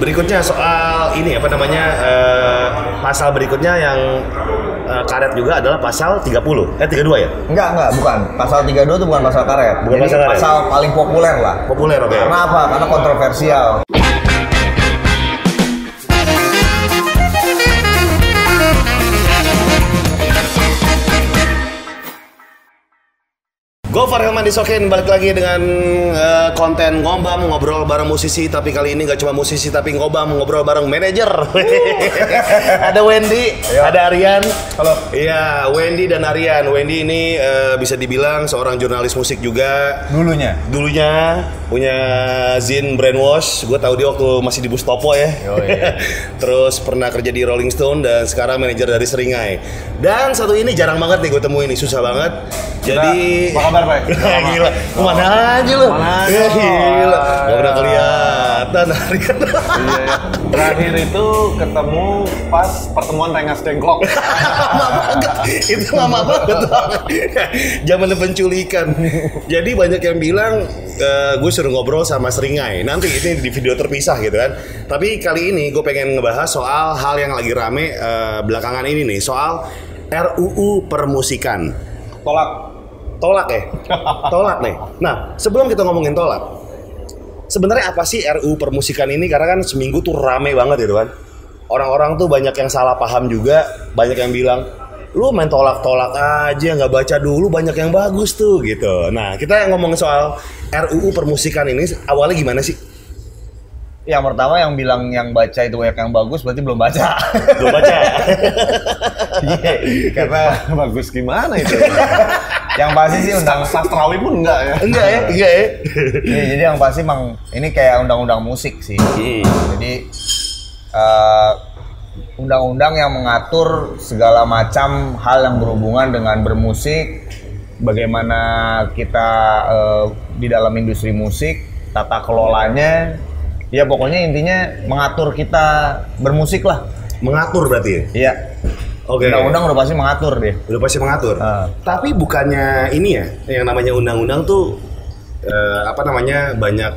Berikutnya soal ini apa namanya eh, pasal berikutnya yang eh, karet juga adalah pasal 30. Eh 32 ya? Enggak, enggak, bukan. Pasal 32 itu bukan pasal karet. Bukan Jadi pasal karet. pasal paling populer lah. Populer oke. Karena apa? Karena kontroversial. Gofar Hilman Disokin balik lagi dengan eh, konten ngobam ngobrol bareng musisi tapi kali ini gak cuma musisi tapi ngobam ngobrol bareng manajer. ada Wendy, Iya. ada Aryan. Halo. Iya, Wendy dan Aryan. Wendy ini eh, bisa dibilang seorang jurnalis musik juga. Dulunya. Dulunya punya Zin Brainwash, gue tahu dia waktu masih di Bustopo ya. Yoi. Terus pernah kerja di Rolling Stone dan sekarang manajer dari Seringai. Dan satu ini jarang banget nih gue temuin susah banget. Jadi apa kabar, Pak? gila, ke mana aja lu? Ke mana Ya, aja? gila, Wah. gak pernah kelihatan hari kan. Iya, ya. Terakhir itu ketemu pas pertemuan Rengas Dengklok. lama banget itu lama banget zaman penculikan jadi banyak yang bilang eh, gue suruh ngobrol sama Seringai nanti ini di video terpisah gitu kan tapi kali ini gue pengen ngebahas soal hal yang lagi rame eh, belakangan ini nih soal RUU permusikan Tolak. Tolak ya? Tolak nih. Nah sebelum kita ngomongin tolak sebenarnya apa sih RUU permusikan ini? Karena kan seminggu tuh rame banget gitu kan. Orang-orang tuh banyak yang salah paham juga banyak yang bilang lu main tolak-tolak aja nggak baca dulu banyak yang bagus tuh gitu. Nah kita ngomongin soal RUU permusikan ini awalnya gimana sih Yang pertama yang bilang yang baca itu banyak yang bagus berarti belum baca. belum baca Iya, Karena Bagus gimana itu? yang pasti sih undang Sastrawi pun enggak ya? enggak ya enggak ya Iya, jadi yang pasti emang ini kayak undang-undang musik sih. Hmm. Jadi eh, undang-undang yang mengatur segala macam hal yang berhubungan dengan bermusik, bagaimana kita eh, di dalam industri musik, tata kelolanya, ya pokoknya intinya mengatur kita bermusik lah. mengatur berarti ya Iya. oke Undang-undang udah pasti mengatur deh. udah pasti mengatur. Ah. Tapi bukannya ini ya, yang namanya undang-undang tuh eh, apa namanya banyak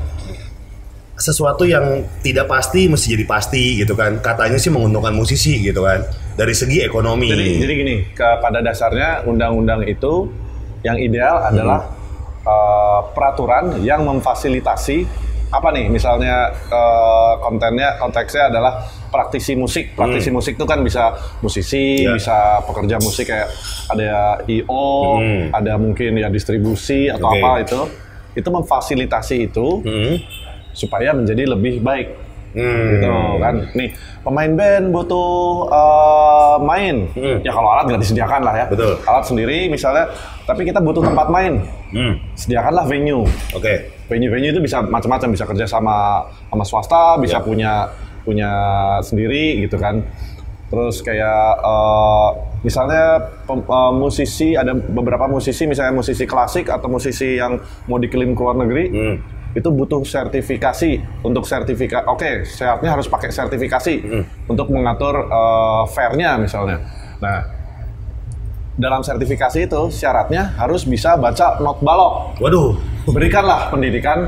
sesuatu yang tidak pasti mesti jadi pasti gitu kan. Katanya sih menguntungkan musisi gitu kan dari segi ekonomi. Jadi, jadi gini, ke, pada dasarnya undang-undang itu yang ideal adalah eh, peraturan yang memfasilitasi apa nih misalnya eh, kontennya konteksnya adalah praktisi musik praktisi musik itu kan bisa musisi Iya. bisa pekerja musik kayak ada io Hmm. ada mungkin ya distribusi atau Oke. apa itu itu memfasilitasi itu Hmm. supaya menjadi lebih baik Hmm. gitu kan nih pemain band butuh eh, main Hmm. ya kalau alat nggak disediakan lah ya Betul. alat sendiri misalnya tapi kita butuh tempat main Hmm. sediakanlah venue Oke. Venue-venue itu bisa macam-macam bisa kerja sama sama swasta bisa Ya. punya punya sendiri gitu kan terus kayak eh, misalnya pem- eh, musisi ada beberapa musisi misalnya musisi klasik atau musisi yang mau dikirim ke luar negeri Hmm. itu butuh sertifikasi untuk sertifikat oke syaratnya harus pakai sertifikasi Hmm. untuk mengatur eh, fairnya misalnya nah dalam sertifikasi itu syaratnya harus bisa baca not balok Waduh. berikanlah pendidikan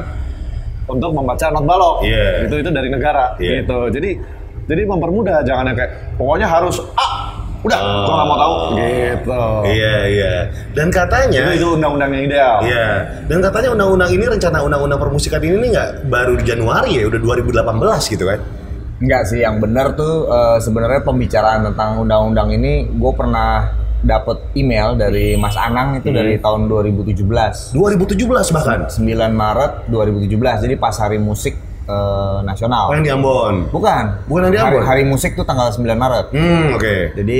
untuk membaca not balok Iya. itu itu dari negara Iya. gitu jadi jadi mempermudah jangan yang kayak pokoknya harus ah udah Oh. nggak mau tahu gitu Iya iya. Dan katanya itu, itu undang-undang yang ideal Iya, dan katanya undang-undang ini rencana undang-undang permusikan ini nih nggak baru di Januari ya, udah 2018 gitu kan? Enggak sih, yang benar tuh eh, sebenarnya pembicaraan tentang undang-undang ini gue pernah dapet email dari Mas Anang itu dari tahun 2017. 2017 bahkan. 9 Maret 2017. Jadi pas Hari Musik eh, Nasional. Oh, yang di Ambon. Bukan. Bukan yang di hari, Ambon? hari Musik tuh tanggal 9 Maret. Hmm, oke. Jadi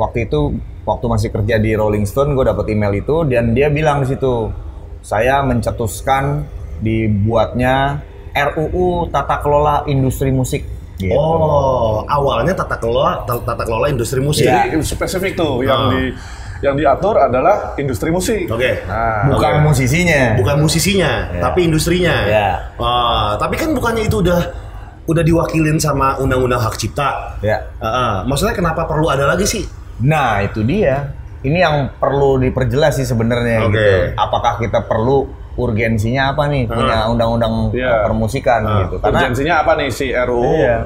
waktu itu waktu masih kerja di Rolling Stone gue dapet email itu dan dia bilang di situ saya mencetuskan dibuatnya RUU Tata Kelola Industri Musik. Gitu. Oh, awalnya tata kelola tata kelola industri musik. Iya. Jadi spesifik tuh Ah. yang di yang diatur adalah industri musik Oke. nah Bukan Oke. musisinya. Bukan musisinya, Iya. tapi industrinya. Iya. Ah, tapi kan bukannya itu udah udah diwakilin sama undang-undang hak cipta. Ya. Ah, ah. maksudnya kenapa perlu ada lagi sih? Nah, itu dia. Ini yang perlu diperjelas sih sebenarnya Oke. gitu. Apakah kita perlu urgensinya apa nih punya undang-undang Iya. permusikan gitu. Karena Urgensinya apa nih si RUU? Iya.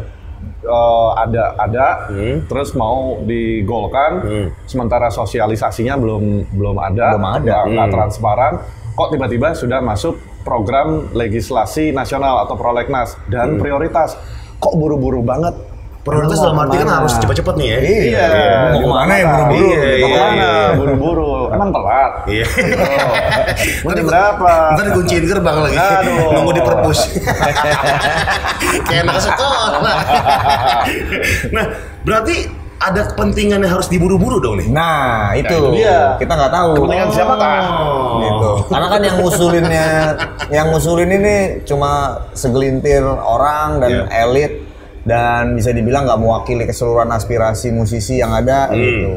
Eh, ada ada Hmm. terus mau digolkan sementara sosialisasinya belum belum ada Belum ada. nggak- Hmm. transparan kok tiba-tiba sudah masuk program legislasi nasional atau prolegnas Hmm. dan prioritas kok buru-buru banget Prioritas dalam arti kan harus cepat-cepat nih ya. Iya. Mau ke mana ya buru-buru? Iya, Mau iya, iya. buru-buru emang telat Iya. Oh. Di- berapa Ntar dikunciin gerbang lagi. Aduh. Nunggu di perpus. Kayak anak sekolah. nah, berarti ada kepentingan yang harus diburu-buru dong nih. Nah, itu. itu dia. Kita nggak tahu. Kepentingan siapa, Kak? Gitu. Karena kan yang ngusulinnya, yang ngusulin ini cuma segelintir orang dan Iya. elit dan bisa dibilang nggak mewakili keseluruhan aspirasi musisi yang ada Hmm. gitu.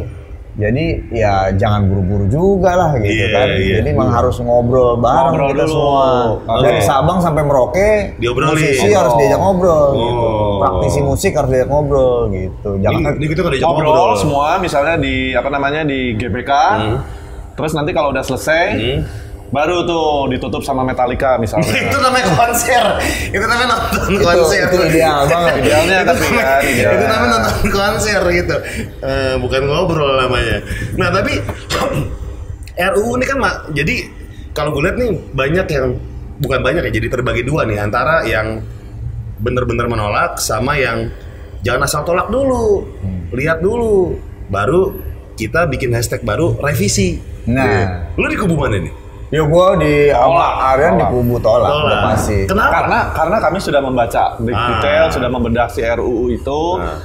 Jadi ya jangan buru-buru juga lah gitu Iya, kan. iya. Jadi memang harus ngobrol bareng Ngobrol kita dulu. semua. Oke. Dari Sabang sampai Merauke, Diobrolin. musisi harus diajak ngobrol gitu. Oh. Praktisi musik harus diajak ngobrol gitu. Jangan ini kita kan diajak ngobrol ngobrol. semua misalnya di apa namanya di GBK terus nanti kalau udah selesai baru tuh ditutup sama Metallica itu misalnya namanya konser. Itu namanya nonton itu, konser. itu ideal banget. idealnya itu, tapi kan itu idealnya. namanya nonton konser gitu. Eh, bukan ngobrol namanya. Nah, tapi RUU ini kan Mak, jadi kalau gue lihat nih banyak yang bukan banyak ya, jadi terbagi dua nih antara yang bener-bener menolak sama yang jangan asal tolak dulu. Lihat dulu baru kita bikin hashtag baru revisi. Nah. Lu di kubu mana nih? Ya gua di Tolak, Aryan di kubu tolak, Tolak. udah pasti. Kenapa? karena karena kami sudah membaca di- Ah. detail sudah membedah si RUU itu Ah.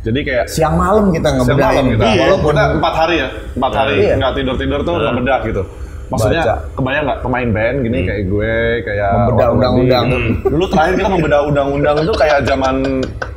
jadi kayak Siang malam kita siang ngebedahin. malam kita Iya. walaupun kita empat hari ya empat hari Iya. nggak tidur tidur tuh ngebedah gitu maksudnya Baca. kebayang nggak pemain band gini kayak gue kayak Membedah Waktu undang-undang. Nabi. dulu terakhir kita membedah undang-undang itu kayak zaman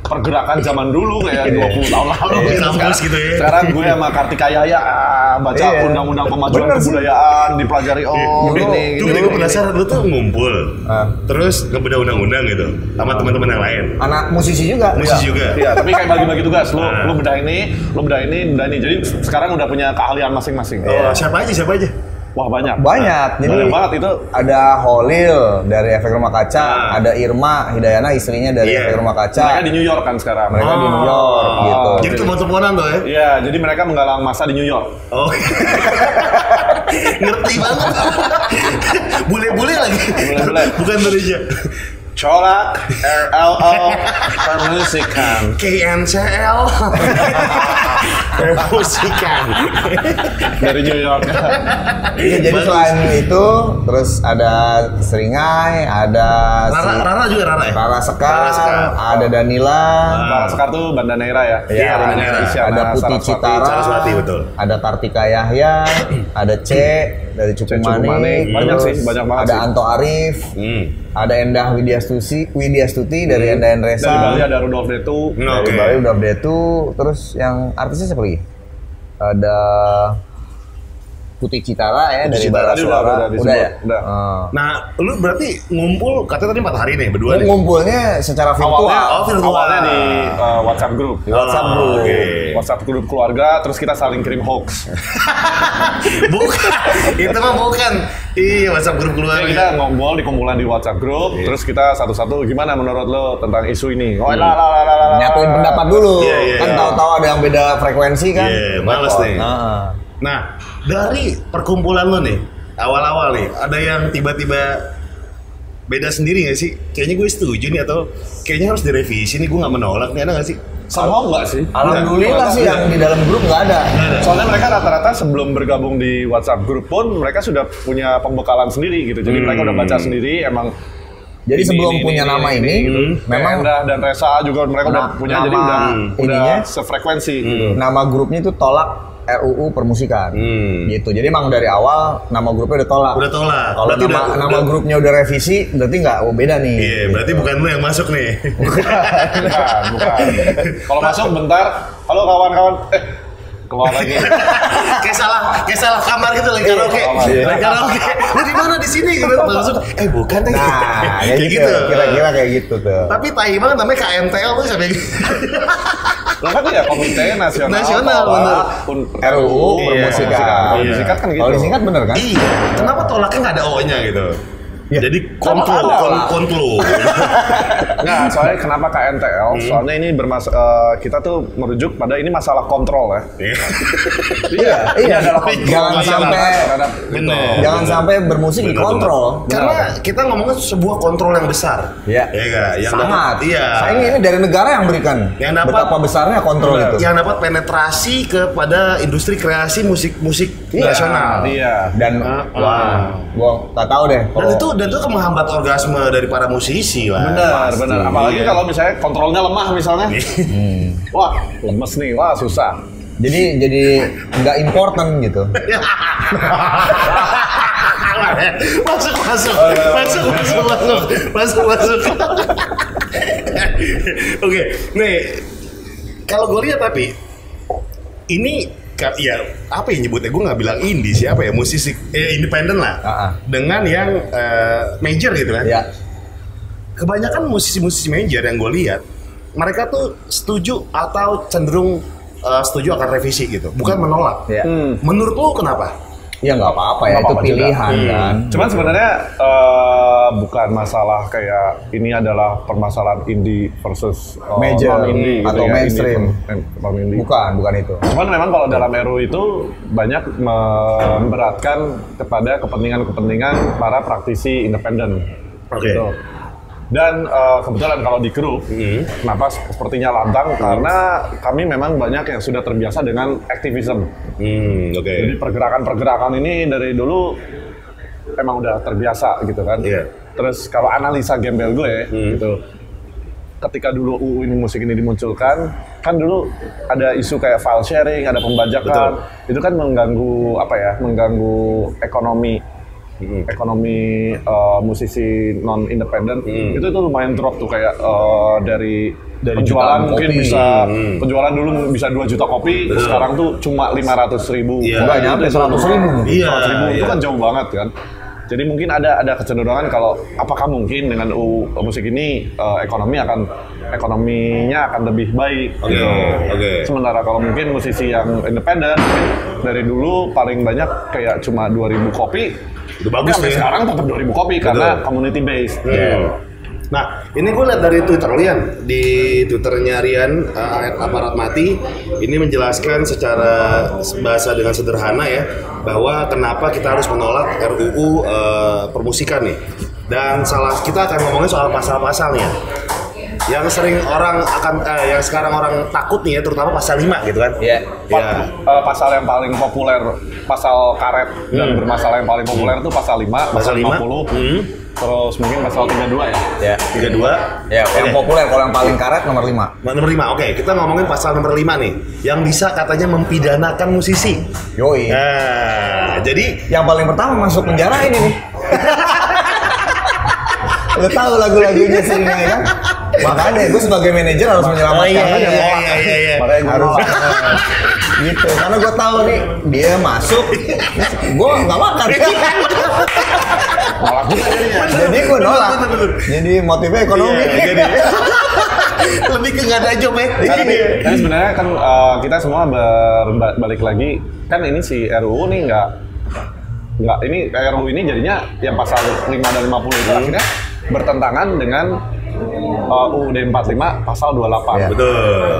pergerakan zaman dulu kayak 20 tahun lalu Iya, gitu. sekarang, gitu ya. sekarang gue sama Kartika Yahya ah, baca Iya. undang-undang pemajuan Bener sih. kebudayaan dipelajari oh ini dulu gini, gue penasaran lu tuh ngumpul, Ah. terus ngebedah undang-undang gitu sama teman-teman yang lain. Anak musisi juga. Musisi juga. Iya, tapi kayak bagi-bagi tugas. Lu lu bedah ini, lu bedah ini, bedah ini. Jadi sekarang udah punya keahlian masing-masing. Oh, siapa aja, siapa aja? Wah, banyak. Banyak. Jadi banyak banget itu. ada Holil dari Efek Rumah Kaca, Ah. ada Irma Hidayana istrinya dari Iya. Efek Rumah Mereka Kaca. di New York kan sekarang. Mereka di New York Oh. gitu. Jadi teman-temanan tuh ya? Iya, jadi mereka menggalang masa di New York. Oh, ngerti banget. Bule-bule lagi. Bule-bule. Bukan Indonesia. Colak RLO Permusikan. KNCL. Musikan. dari New York. Iya, jadi Bagus. selain itu terus ada Seringai, ada Rara, si- Rara juga Rara ya? Rara Sekar, Rara Sekar. ada Danila, Kalau sekarang tuh Banda Neira ya. Iya, Banda Neira. Isyana ada Putih Saraswati. Citara, Saraswati, betul. ada Kartika Yahya, ada C dari Cukumanik. Cukumanik, Banyak sih, banyak banget Ada sih. Anto Arif, Hmm. ada Endah Widyastuti, Widyastuti dari Endah Endresa. Dari Bali ada Rudolf Detu. Dari. Bali udah update tuh, terus yang artisnya siapa lagi? Ada Putih Citara ya dari Citara Bara tadi udah- Suara. udah Udah, disebut, ya? udah. Oh. Nah, lu berarti ngumpul katanya tadi empat hari nih berdua nih. Ngumpulnya secara virtual. Awalnya, Oh, virtual. awalnya di uh, WhatsApp group. Di WhatsApp Oh, group. oke. WhatsApp grup keluarga, terus kita saling kirim hoax. bukan, itu mah bukan. Iya, WhatsApp grup keluarga. Jadi kita ngobrol di kumpulan di WhatsApp grup, Iya. terus kita satu-satu gimana menurut lo tentang isu ini? Oh, lah, lah, lah, lah, lah, lah. Nyatuin pendapat dulu. Iya, iya, kan iya. tahu-tahu ada yang beda frekuensi kan. Iya, males Repot. nih. Heeh. Nah, dari perkumpulan lo nih, awal-awal nih, ada yang tiba-tiba beda sendiri gak sih? Kayaknya gue setuju nih atau kayaknya harus direvisi nih, gue nggak menolak nih, ada gak sih? Sama enggak sih? Alhamdulillah sih yang di dalam grup nggak ada. Soalnya mereka rata-rata sebelum bergabung di WhatsApp grup pun mereka sudah punya pembekalan sendiri gitu. Jadi mereka udah baca sendiri emang Jadi ini, sebelum ini, punya ini, nama ini, gitu. memang Kayak Endah dan Resa juga mereka udah punya nama jadi udah, ininya, udah sefrekuensi gitu. nama grupnya itu tolak RUU permusikan. Hmm. Gitu. Jadi emang dari awal nama grupnya udah tolak. Udah tolak. Kalau Berarti nama, udah- nama udah- grupnya udah revisi, berarti nggak oh beda nih. Iya, berarti Gitu. bukan lu yang masuk nih. Bukan, bukan. Kalau masuk bentar, halo kawan-kawan, eh keluar lagi. kayak salah, kayak salah kamar gitu lagi karaoke. Iya. Lagi karaoke. Lu di mana di sini gitu. Masuk, eh bukan deh. Nah, kayak gitu. Kira-kira kayak gitu tuh. Tapi tai banget namanya KMTL tuh sampai gitu. Lah kan ya Komite Nasional, Nasional, Tolak bener. Un- RUU Iya, permusikan. Kan gitu. Kalau disingkat bener kan? Iya, kenapa tolaknya nggak ada O-nya gitu? Jadi kontrol, kontrol. Nggak, soalnya kenapa KNTL? Hmm. Soalnya ini bermas eh, kita tuh merujuk pada ini masalah kontrol ya. iya, ini iya. adalah kontrol Jangan sampai- terhadap Bener. Jangan sampai bermusik Bener, dikontrol. Karena kita ngomongin sebuah kontrol yang besar. Iya. Iya nggak? Yang Sangat. dapat- Iya. Saya ini, dari negara yang berikan. Yang dapat- Betapa besarnya kontrol itu. Yang dapat penetrasi kepada industri kreasi musik-musik Iya. nasional. Iya. Dan Ah, wah, ah. gua nggak tahu deh. Dan itu dan itu menghambat orgasme dari para musisi lah. Benar, benar. Apalagi Iya. kalau misalnya kontrolnya lemah misalnya. Wah, lemes nih. Wah, susah. jadi jadi nggak important gitu. masuk masuk masuk masuk masuk masuk masuk oke nih kalau gue lihat tapi ini ya apa ya nyebutnya gue nggak bilang indie siapa ya musisi eh, independen lah Ah, ah. dengan yang eh, major gitu kan ya. kebanyakan musisi-musisi major yang gue lihat mereka tuh setuju atau cenderung eh, setuju akan revisi gitu bukan menolak Ya. Hmm. menurut lo kenapa Ya nggak apa-apa ya, Nggak itu apa-apa juga. pilihan Hmm. kan. Cuman sebenarnya eh, bukan masalah kayak ini adalah permasalahan indie versus eh, Major gitu atau ya, mainstream. indie non-indie. Bukan, bukan itu. Cuman memang kalau dalam RU itu banyak memberatkan kepada kepentingan-kepentingan para praktisi independen. Oke. Gitu. Dan eh, kebetulan kalau di kru, kenapa sepertinya lantang? Karena kami memang banyak yang sudah terbiasa dengan aktivisme. hmm oke Jadi pergerakan-pergerakan ini dari dulu emang udah terbiasa gitu kan. Iya. Terus kalau analisa gembel gue Hmm. gitu, ketika dulu UU ini musik ini dimunculkan, kan dulu ada isu kayak file sharing, ada pembajakan, itu kan mengganggu apa ya, mengganggu ekonomi Hmm. ekonomi eh, musisi non independen Hmm. itu tuh lumayan drop tuh kayak eh, dari Dari penjualan mungkin kopi. bisa Hmm. penjualan dulu bisa 2 juta kopi Betul. sekarang tuh cuma 500 ribu Iya. Nggak nyampe 100 ribu. Iya, ribu itu iya. kan jauh banget kan jadi mungkin ada ada kecenderungan kalau apakah mungkin dengan UU musik ini eh, ekonomi akan ekonominya akan lebih baik Oke, gitu. oke. sementara kalau mungkin musisi yang independen dari dulu paling banyak kayak cuma 2000 kopi Udah bagus tapi tuh ya. sekarang tetap 2000 kopi karena Betul. community based Hmm. Nah, ini gue lihat dari Twitter Rian di Twitternya Rian uh, aparat mati ini menjelaskan secara bahasa dengan sederhana ya bahwa kenapa kita harus menolak RUU uh, permusikan nih. Dan salah kita akan ngomongin soal pasal-pasalnya. Yang sering orang akan eh, yang sekarang orang takut nih ya terutama pasal 5 gitu kan. Iya. Ya. Eh, pasal yang paling populer pasal karet dan bermasalah yang paling populer itu pasal 5 Hmm. Pasal pasal, 5. 50 Hmm. terus mungkin pasal 32 ya Ya. 32 Ya, yang Oke. populer kalau yang paling karet nomor 5. Nomor 5, oke kita ngomongin pasal nomor 5 nih Yang bisa katanya mempidanakan musisi Yoi. Nah, jadi Yang paling pertama masuk penjara ini nih. Lo tahu lagu-lagunya sih ini kan? Makanya gue sebagai manajer harus menyelamatkan Oh, iya, aja. iya, iya, iya, iya. makanya gue Harus nolak. gitu. Karena gue tahu nih dia masuk gue nggak makan. Nolak juga jadinya. Jadi gue nolak. jadi motifnya ekonomi. Iya, jadi. Lebih ke nggak ada job ya Kan, kan sebenarnya kan eh, kita semua ber- balik lagi kan ini si RUU nih nggak nggak ini RUU ini jadinya yang pasal 5 dan 50 itu Hmm. akhirnya bertentangan dengan eh, UUD 45 pasal 28 Iya. Betul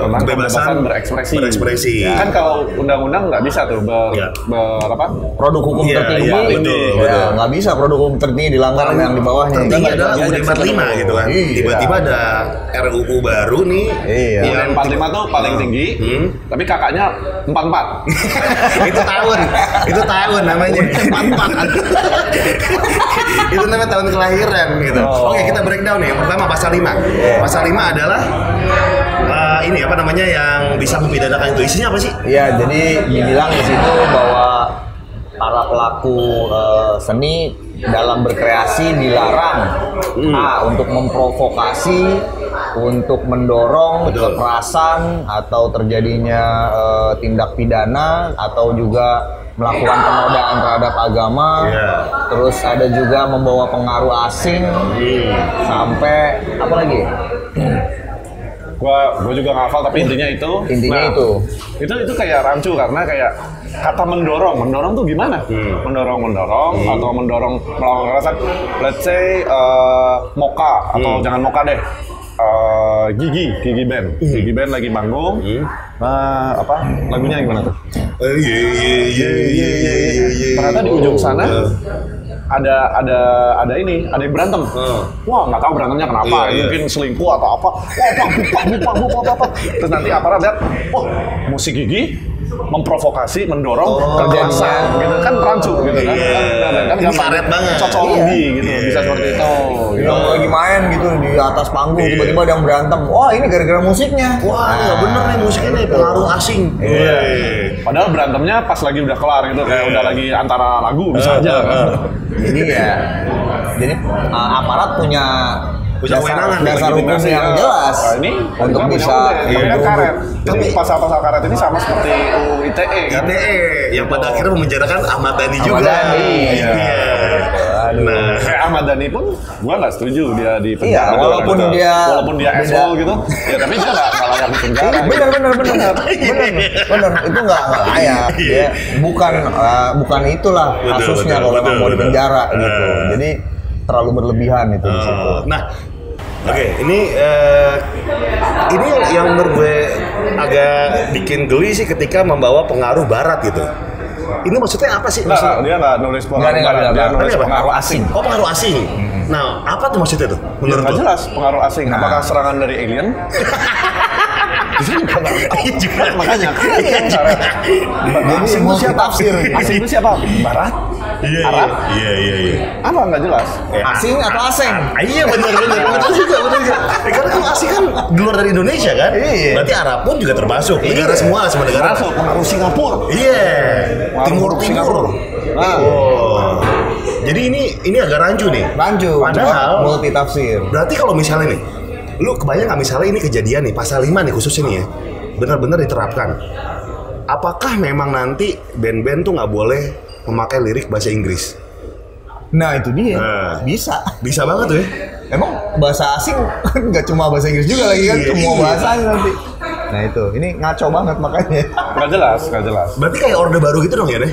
tentang kebebasan berekspresi. Berekspresi Kan kalau undang-undang nggak bisa tuh ber, Iya. ber apa? produk hukum Iya, tertinggi iya, betul, ya, betul. nggak bisa produk hukum tertinggi dilanggar yang di bawahnya Tertinggi Kan adalah UUD lagi aja 45 ke gitu kan Iya. Tiba-tiba ada RUU baru nih Iya. Yang UUD 45 tuh paling tinggi, Hmm. tapi kakaknya 44. itu tahun itu tahun namanya empat itu namanya tahun kelahiran gitu Oh. oke kita breakdown nih yang pertama pasal 5 pasal 5 adalah eh, ini apa namanya yang bisa mempidanakan itu. Isinya apa sih? Iya, jadi dibilang di situ bahwa para pelaku eh, seni dalam berkreasi dilarang A untuk memprovokasi, untuk mendorong Betul. kekerasan atau terjadinya eh, tindak pidana atau juga melakukan penodaan terhadap agama. Iya. Terus ada juga membawa pengaruh asing sampai apa lagi? Gua gua juga nggak hafal tapi intinya itu. Nah, Intinya itu. Itu itu kayak rancu karena kayak kata mendorong, mendorong tuh gimana? Mendorong mendorong atau mendorong melawan kekerasan. Let's say eh, Moka atau jangan Moka deh. Eh, Gigi, Gigi Band, Gigi Band lagi manggung. Nah, apa lagunya gimana tuh? Eh, Iya iya iya iya iya iya iya. Ternyata di ujung sana Eh. ada ada ada ini, ada yang berantem. Hmm. Wah, nggak tahu berantemnya kenapa. Iya, iya. Mungkin selingkuh atau apa. Wah, pak, bupak, bupak, bupak, bupak. Terus nanti aparat lihat, wah, musik gigi memprovokasi, mendorong Oh, kekerasan, gitu kan rancu gitu kan. Iya. Kan, kan Ini gampang. karet banget. Cocologi gitu, Iya. bisa seperti itu. Gitu. Yang lagi main gitu di atas panggung Iya. tiba-tiba ada yang berantem. Wah ini gara-gara musiknya. Wah, ini nggak bener nih musiknya nih pengaruh asing. Iya. Wih. Padahal berantemnya pas lagi udah kelar gitu, kayak Iya. udah lagi antara lagu bisa Eh, aja eh, kan. eh. Jadi ya, jadi uh, aparat punya Punya kewenangan dasar hukum yang jelas Nah, ini untuk bisa menggeruduk. karet. Tapi- pasal-pasal karet ini sama seperti UU ITE kan. ITE yang pada akhirnya memenjarakan Ahmad Dhani juga. Dhani, Iya. Aduh. Nah, Kayak Ahmad Dhani pun gua nggak setuju dia di Iya, penjara. walaupun Betul. dia walaupun dia asshole gitu, ya tapi dia nggak layak di penjara. Iya, benar benar benar benar benar itu nggak layak ya bukan uh, bukan itulah kasusnya kalau mau di penjara gitu Eh. jadi terlalu berlebihan itu di situ Eh, nah, oke, ini eh, ini yang, yang menurut gue agak bikin geli sih ketika membawa pengaruh Barat gitu. Ini maksudnya apa sih? Maksud, dia nggak nulis pengaruh barat, dia nulis pengaruh asing. Oh pengaruh asing. Nah, apa tuh maksudnya tuh? Ya, Menurut nggak lo? jelas pengaruh asing. Nah. Apakah serangan dari alien? Juga. Iya juga. Makanya kan. Jadi Asing itu siapa? gitu. Asing itu siapa? Barat? Iya, Arab? iya, iya, iya. Apa nggak jelas? asing atau asing Ah, iya benar benar benar juga benar juga. Eh, karena kan asing kan di luar dari Indonesia kan. Iya. Berarti Arab pun juga termasuk. Negara semua semua negara. Masuk pengaruh Singapura. Iya. Timur Timur. Singapura. Nah. Oh. Jadi ini ini agak rancu nih. lanjut Padahal- multi tafsir Berarti kalau misalnya nih, lu kebayang nggak misalnya ini kejadian nih pasal 5 nih khususnya nih ya, benar-benar diterapkan. Apakah memang nanti band-band tuh nggak boleh memakai lirik bahasa Inggris? nah itu dia Nah. bisa Bisa banget tuh ya. emang bahasa asing nggak cuma bahasa Inggris juga lagi kan Iya, semua iya. bahasanya nanti nah itu ini ngaco banget makanya Nggak jelas, nggak jelas. Berarti kayak orde baru gitu dong ya deh.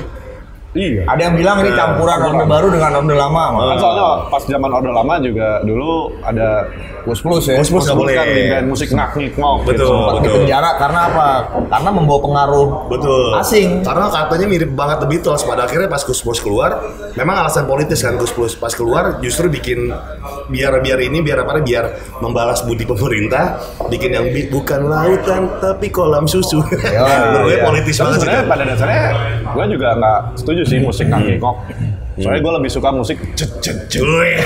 Iya. ada yang bilang ini Nah, campuran orde baru dengan orde lama Kan soalnya pas zaman Orde Lama juga dulu ada plus plus ya Plus plus nggak boleh. kan musik nak nik ngok Betul. gitu. sempat di betul. penjara karena apa karena membawa pengaruh Betul. asing Karena katanya mirip banget The Beatles. Pada akhirnya pas Gus Plus keluar, memang alasan politis kan Gus Plus pas keluar justru bikin biar biar ini biar apa biar membalas budi pemerintah, bikin yang bi- bukan lautan tapi kolam susu. Menurut gue iya. politis banget sih. sebenarnya pada dasarnya gue juga nggak setuju sih musik nak nik ngok. Soalnya gue lebih suka musik cet cet cet. Cuy.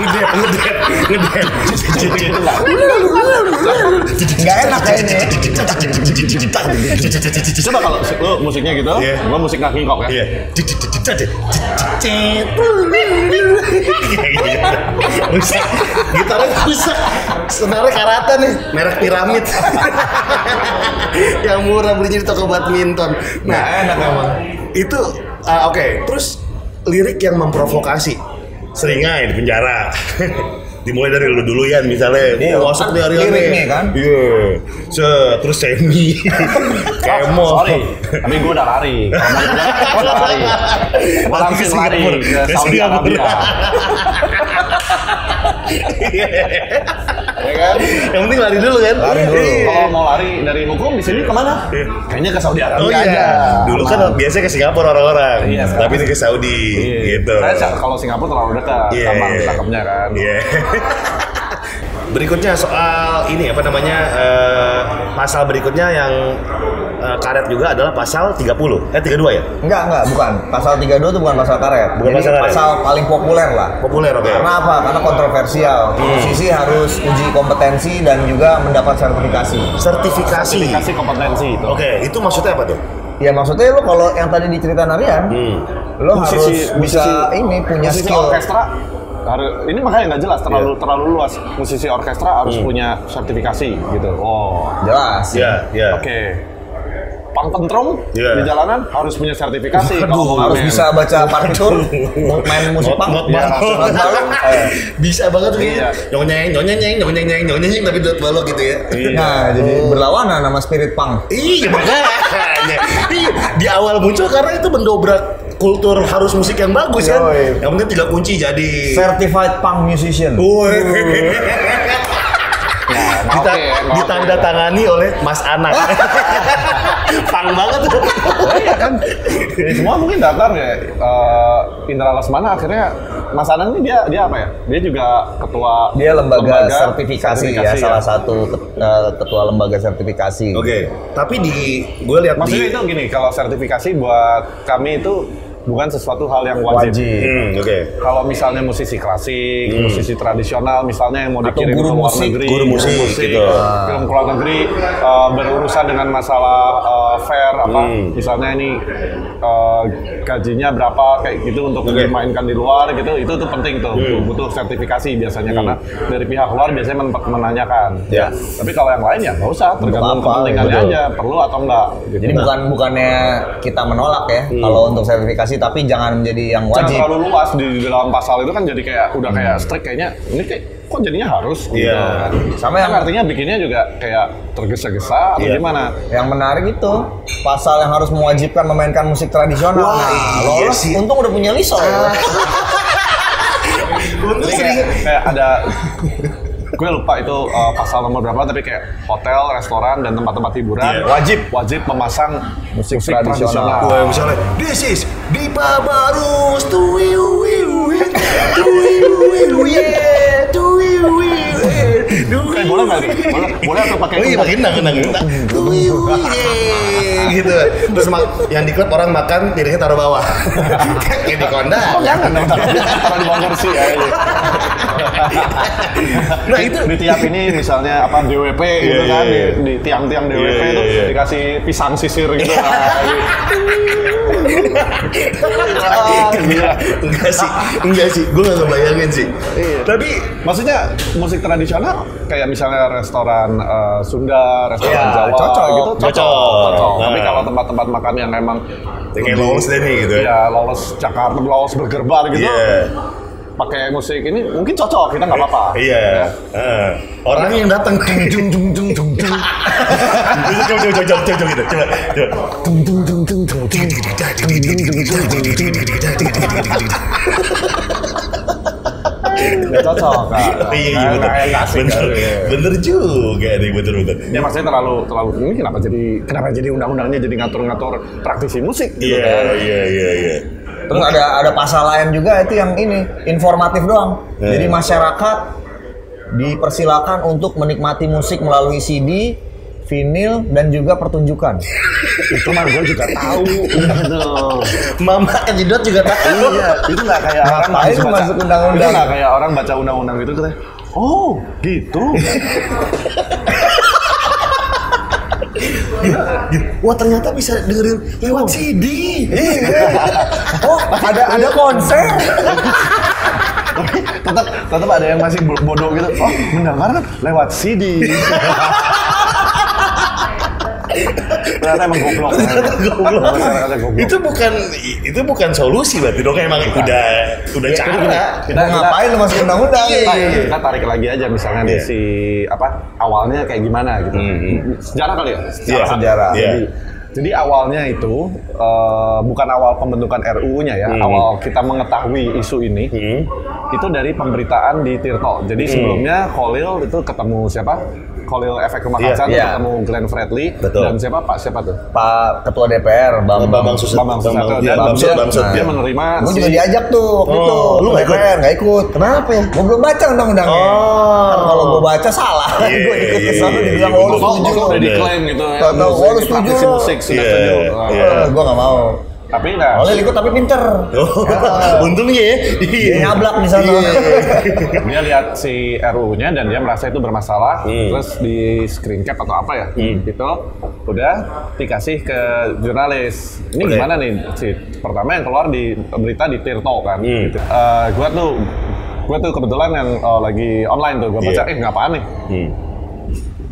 Ngedep, ngedep, ngedep. nggak enak kayaknya Coba kalau lu musiknya gitu, Iya. gue musik nak nik ngok ya. Iya. Rusak. Gitarnya rusak. Senarnya karatan nih, merek piramid. yang murah belinya di toko badminton. Nah, enak emang itu ah, oke. Terus lirik yang memprovokasi. Seringai di penjara. Dimulai dari lu dulu ya misalnya. Iya, Oh, masuk kan nih hari liriknya kan? Iya. Se- terus semi. Kemo. Oh, sorry, tapi gue udah lari. Di gue udah lari. Gue langsung lari ke Saudi. Arabia. ya kan? Yang penting lari dulu kan? Lari dulu. Iya. Kalau mau lari dari hukum di sini ke mana? Iya. Kayaknya ke Saudi Arabia Oh iya, aja. dulu kan Aman. biasanya ke Singapura orang-orang, Iya, tapi ini ke Saudi, Iya. gitu. Sa- kalau Singapura terlalu dekat, Iya, gampang iya. ditangkapnya kan. Iya. berikutnya soal ini apa namanya eh, pasal berikutnya yang eh, karet juga adalah pasal 30 eh 32 ya Enggak, enggak, bukan. Pasal 32 itu bukan pasal karet. Bukan Jadi pasal karet. pasal paling populer lah. populer oke Karena apa? Karena kontroversial. Musisi harus uji kompetensi dan juga mendapat sertifikasi. sertifikasi Sertifikasi kompetensi itu. oke itu maksudnya apa tuh Ya maksudnya lo kalau yang tadi diceritain Aryan, hmm. lo Musisi- harus bisa musisi- ini punya musisi skill. orkestra harus ini makanya nggak jelas terlalu Iya. terlalu luas musisi orkestra harus Hmm. punya sertifikasi gitu oh Jelas. ya ya oke pang pentrung Iya. di jalanan harus punya sertifikasi. Mau harus main. bisa baca partitur, main musik pang. Not Iya, not balok. Bisa banget tuh Iya. Nyonyeng, nyonyeng, nyonyeng, nyonyeng, nyonyeng tapi dot balok gitu ya. Iya. Nah, jadi berlawanan sama spirit punk. Iya makanya. Iya, di awal muncul karena itu mendobrak kultur harus musik yang bagus kan. Yoi. Yang penting tiga kunci jadi. Certified punk musician. Woi. Nah, Dita- oke, oke. Ditanda-tangani oleh Mas Anak. Pang banget tuh. Oh, iya kan. Ini semua mungkin datang ya. Eh, Indra Lesmana akhirnya Mas Anang ini dia dia apa ya? Dia juga ketua Dia lembaga, sertifikasi, ya, salah satu eh, ketua lembaga sertifikasi. Oke, tapi di gue lihat Maksudnya di itu gini, kalau sertifikasi buat kami itu bukan sesuatu hal yang wajib. Wajib. Hmm, oke. Kalau misalnya musisi klasik, musisi tradisional, misalnya yang mau Atau dikirim guru ke luar musik, negeri, guru musik, gitu. film ke luar negeri uh, berurusan dengan masalah uh, fair apa, Hmm. misalnya ini uh, gajinya berapa kayak gitu untuk Oke. dimainkan di luar gitu, itu tuh penting tuh, Hmm. butuh sertifikasi biasanya karena dari pihak luar biasanya men- menanyakan. Ya. Tapi kalau yang lain ya nggak usah, tergantung apa, kepentingannya betul. aja, perlu atau enggak. Gitu. Jadi bukan bukannya kita menolak ya kalau untuk sertifikasi, tapi jangan menjadi yang Jangan wajib. terlalu luas di, di dalam pasal itu kan jadi kayak udah kayak strict kayaknya ini kayak kok jadinya harus gitu Iya. kan. Sama Kan yang- artinya bikinnya juga kayak tergesa-gesa atau Iya. gimana? Yang menarik itu pasal yang harus mewajibkan memainkan musik tradisional. Wah, nah, iya lolos, sih. untung udah punya liso. Untung Jadi sering kayak, kayak ada gue lupa itu uh, pasal nomor berapa tapi kayak hotel, restoran dan tempat-tempat hiburan Iya. wajib wajib memasang Musik musik, tradisional. tradisional. Wah, misalnya, this is Dipa Barus, tu wiu wiu, tu wiu wiu, yeah, Eh, wiu boleh nggak? Boleh, boleh atau pakai Oh iya, pakai nang, nang, nang. Yeah, gitu. Terus yang di klub orang makan piringnya taruh bawah. Kayak di konda. Oh jangan dong, taruh di bawah kursi ya. iya. Nah itu di tiap ini misalnya apa DWP gitu Iya, kan iya, di, di tiang-tiang DWP Iya, itu iya, iya. dikasih pisang sisir gitu gila. enggak sih, enggak sih, gue gak ngebayangin sih. Iya. Tapi Maksudnya musik tradisional kayak misalnya restoran eh, Sunda, restoran Iya, Jawa cocok. gitu cocok. Cocok. cocok. Tapi Nah. kalau tempat-tempat makan yang emang kayak lolos deh nih gitu ya. Iya, lolos Jakarta, lolos Burger Bar gitu. Iya. Pakai musik ini mungkin cocok, kita nggak apa-apa. Iya. Eh, orang yang datang dung dung dung dung dung dung. Coba coba coba coba coba gitu. Coba coba. Dung dung dung dung dung dung Nggak cocok. Kak. Iya iya Nggak- bener. Bener iya. bener juga nih bener bener. Ya maksudnya terlalu terlalu ini kenapa jadi kenapa jadi undang-undangnya jadi ngatur-ngatur praktisi musik gitu Iya kan? iya iya iya. Terus ada ada pasal lain juga itu yang ini informatif doang. Eh. Jadi masyarakat dipersilakan untuk menikmati musik melalui CD, vinil dan juga pertunjukan. Itu mah gue juga tahu. Gitu. Mama kejedot juga tahu. iya, itu nggak kayak orang habis baca- masuk undang-undang? Itu nggak kayak orang baca undang-undang gitu katanya. Oh, gitu. Wah ternyata bisa dengerin lewat CD. Oh, ada ada konser. tetap tetap ada yang masih bo- bodoh gitu. Oh, mendengarkan lewat CD. Ternyata emang goblok. Goblok. Masyarakatnya goblok. Itu bukan itu bukan solusi berarti dong emang udah udah Ya, cara. kita- Kita ngapain lu masuk undang-undang? Iya, Kita, iya, iya. kita tarik lagi aja misalnya Iya. si apa awalnya kayak gimana gitu. Hmm, hmm. Sejarah kali ya? Iya. sejarah. Iya. Jadi, jadi awalnya itu eh, bukan awal pembentukan RUU-nya ya, Hmm. awal kita mengetahui isu ini Hmm. itu dari pemberitaan di Tirto. Jadi sebelumnya Khalil itu ketemu siapa? Khalil Efek Rumah Iya, Kaca tuh iya. ketemu Glenn Fredly Betul. dan siapa Pak siapa tuh? Pak Ketua DPR, Bambang. Bambang Susatyo. Bambang Susatyo. Iya, Dan Bamsud, dia- Bamsud. Dia Nah. menerima Gue juga diajak tuh waktu Oh, itu. lu nggak ikut? DPR, nggak ikut. Kenapa ya? Gue belum baca undang-undangnya. Oh. Kan kalau gue baca salah. Iya, gue ikut ke sana dibilang oh lu Kok setuju. kok udah diklaim gitu oh, lu setuju musik sudah setuju. gue nggak mau. Tapi nah, Oleh ikut tapi pinter. Oh, untungnya ya. Dia nyablak di sana. Iya. dia lihat si RUU-nya dan dia merasa itu bermasalah, Hmm. terus di screen cap atau apa ya, Hmm. gitu, udah dikasih ke jurnalis. Ini Oke. gimana nih, si pertama yang keluar di berita di Tirto kan, Hmm. gitu. Eh, gua tuh, gua tuh kebetulan yang eh, lagi online tuh, gua baca, Iya. eh nggak apaan nih, Hmm.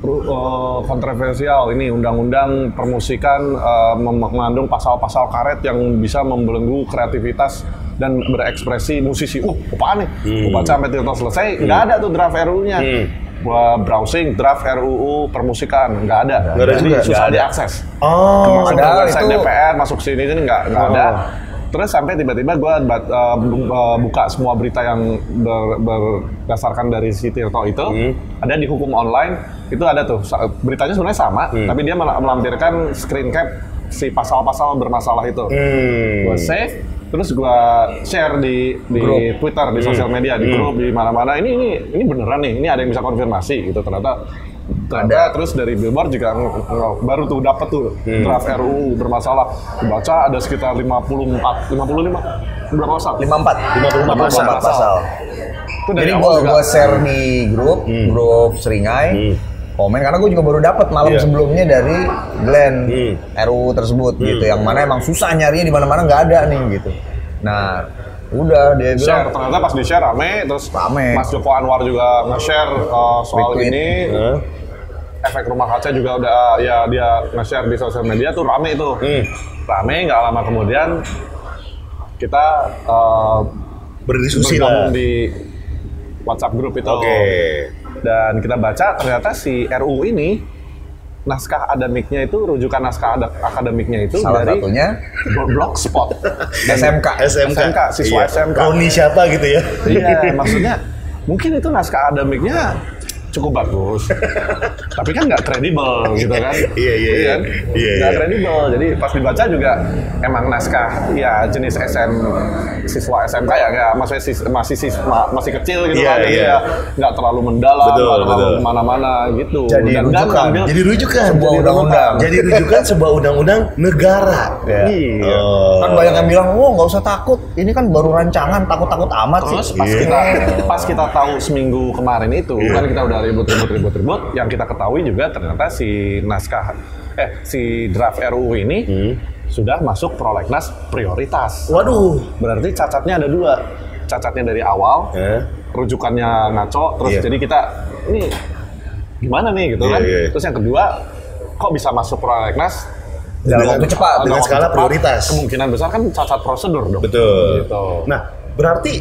Eh, kontroversial ini undang-undang permusikan mem- mengandung pasal-pasal karet yang bisa membelenggu kreativitas dan berekspresi musisi. Uh, apaan nih? Gua baca sampai titel selesai, nggak ada tuh draft RUU-nya. Hmm. Gua browsing draft RUU permusikan, nggak ada. Nggak ada Jadi juga? susah ada. diakses. Oh, masuk website itu- DPR, masuk sini ini nggak nggak Oh. ada. Terus sampai tiba-tiba gue buka semua berita yang ber- berdasarkan dari si Tirto itu, Hmm. ada di hukum online itu ada tuh beritanya sebenarnya sama, Hmm. tapi dia mel- melampirkan screen cap si pasal-pasal bermasalah itu. Hmm. Gue save, terus gue share di di Twitter, di sosial media, di Hmm. grup, di mana-mana. Ini ini ini beneran nih, ini ada yang bisa konfirmasi gitu ternyata. Ternyata terus dari Billboard juga baru tuh dapat tuh Hmm. draft RUU bermasalah. Dibaca ada sekitar 54, 55 berapa pasal? 54. 54 pasal. 54 pasal. Itu dari Jadi gua juga. gua share di grup, grup Seringai. Hmm. Komen karena gue juga baru dapat malam Iya. sebelumnya dari Glenn Hmm. RUU tersebut gitu yang mana emang susah nyarinya di mana-mana nggak ada nih gitu. Nah, udah dia share bilang ternyata pas di share rame terus Rame. Mas Joko Anwar juga nge-share uh, soal Retweet. ini Hah? Efek rumah kaca juga udah ya dia nge-share di sosial media tuh rame itu Hmm. rame nggak lama kemudian kita uh, Berdiskusi lah. di WhatsApp grup itu Oke. dan kita baca ternyata si RUU ini naskah akademiknya itu rujukan naskah ada- akademiknya itu salah dari satunya blogspot SMK. SMK. SMK, siswa SMK. Roni siapa gitu ya? Iya, maksudnya mungkin itu naskah akademiknya cukup bagus, tapi kan nggak kredibel gitu kan? Iya, iya, iya. kan? Iya, Nggak iya. kredibel. Jadi pas dibaca juga emang naskah ya jenis SM siswa SMK ya, nggak maksudnya sis- masih siswa masih kecil gitu Iya, kan, jadi iya. ya nggak terlalu mendalam, Betul, nggak terlalu betul. ke mana-mana gitu. Jadi dan, dan rujukan. ngambil Jadi rujukan. Sebuah Jadi undang-undang. Jadi rujukan sebuah undang-undang negara. Ya. Iya. Oh. Kan banyak yang bilang, "Wah, nggak usah takut. Ini kan baru rancangan, takut-takut amat Terus sih." pas Iya. kita pas kita tahu seminggu kemarin itu Iya. kan kita udah ribut ribut ribut ribut yang kita ketahui juga ternyata si naskah eh si draft RUU ini Hmm. sudah masuk prolegnas prioritas. Waduh. Berarti cacatnya ada dua. Cacatnya dari awal, Eh? rujukannya ngaco, terus Iya. jadi kita ini gimana nih gitu Iya, kan. iya. Terus yang kedua, kok bisa masuk prolegnas Dalam waktu cepat. Dengan waktu skala cepat, prioritas. Kemungkinan besar kan cacat prosedur dong. Betul. Gitu. Nah, berarti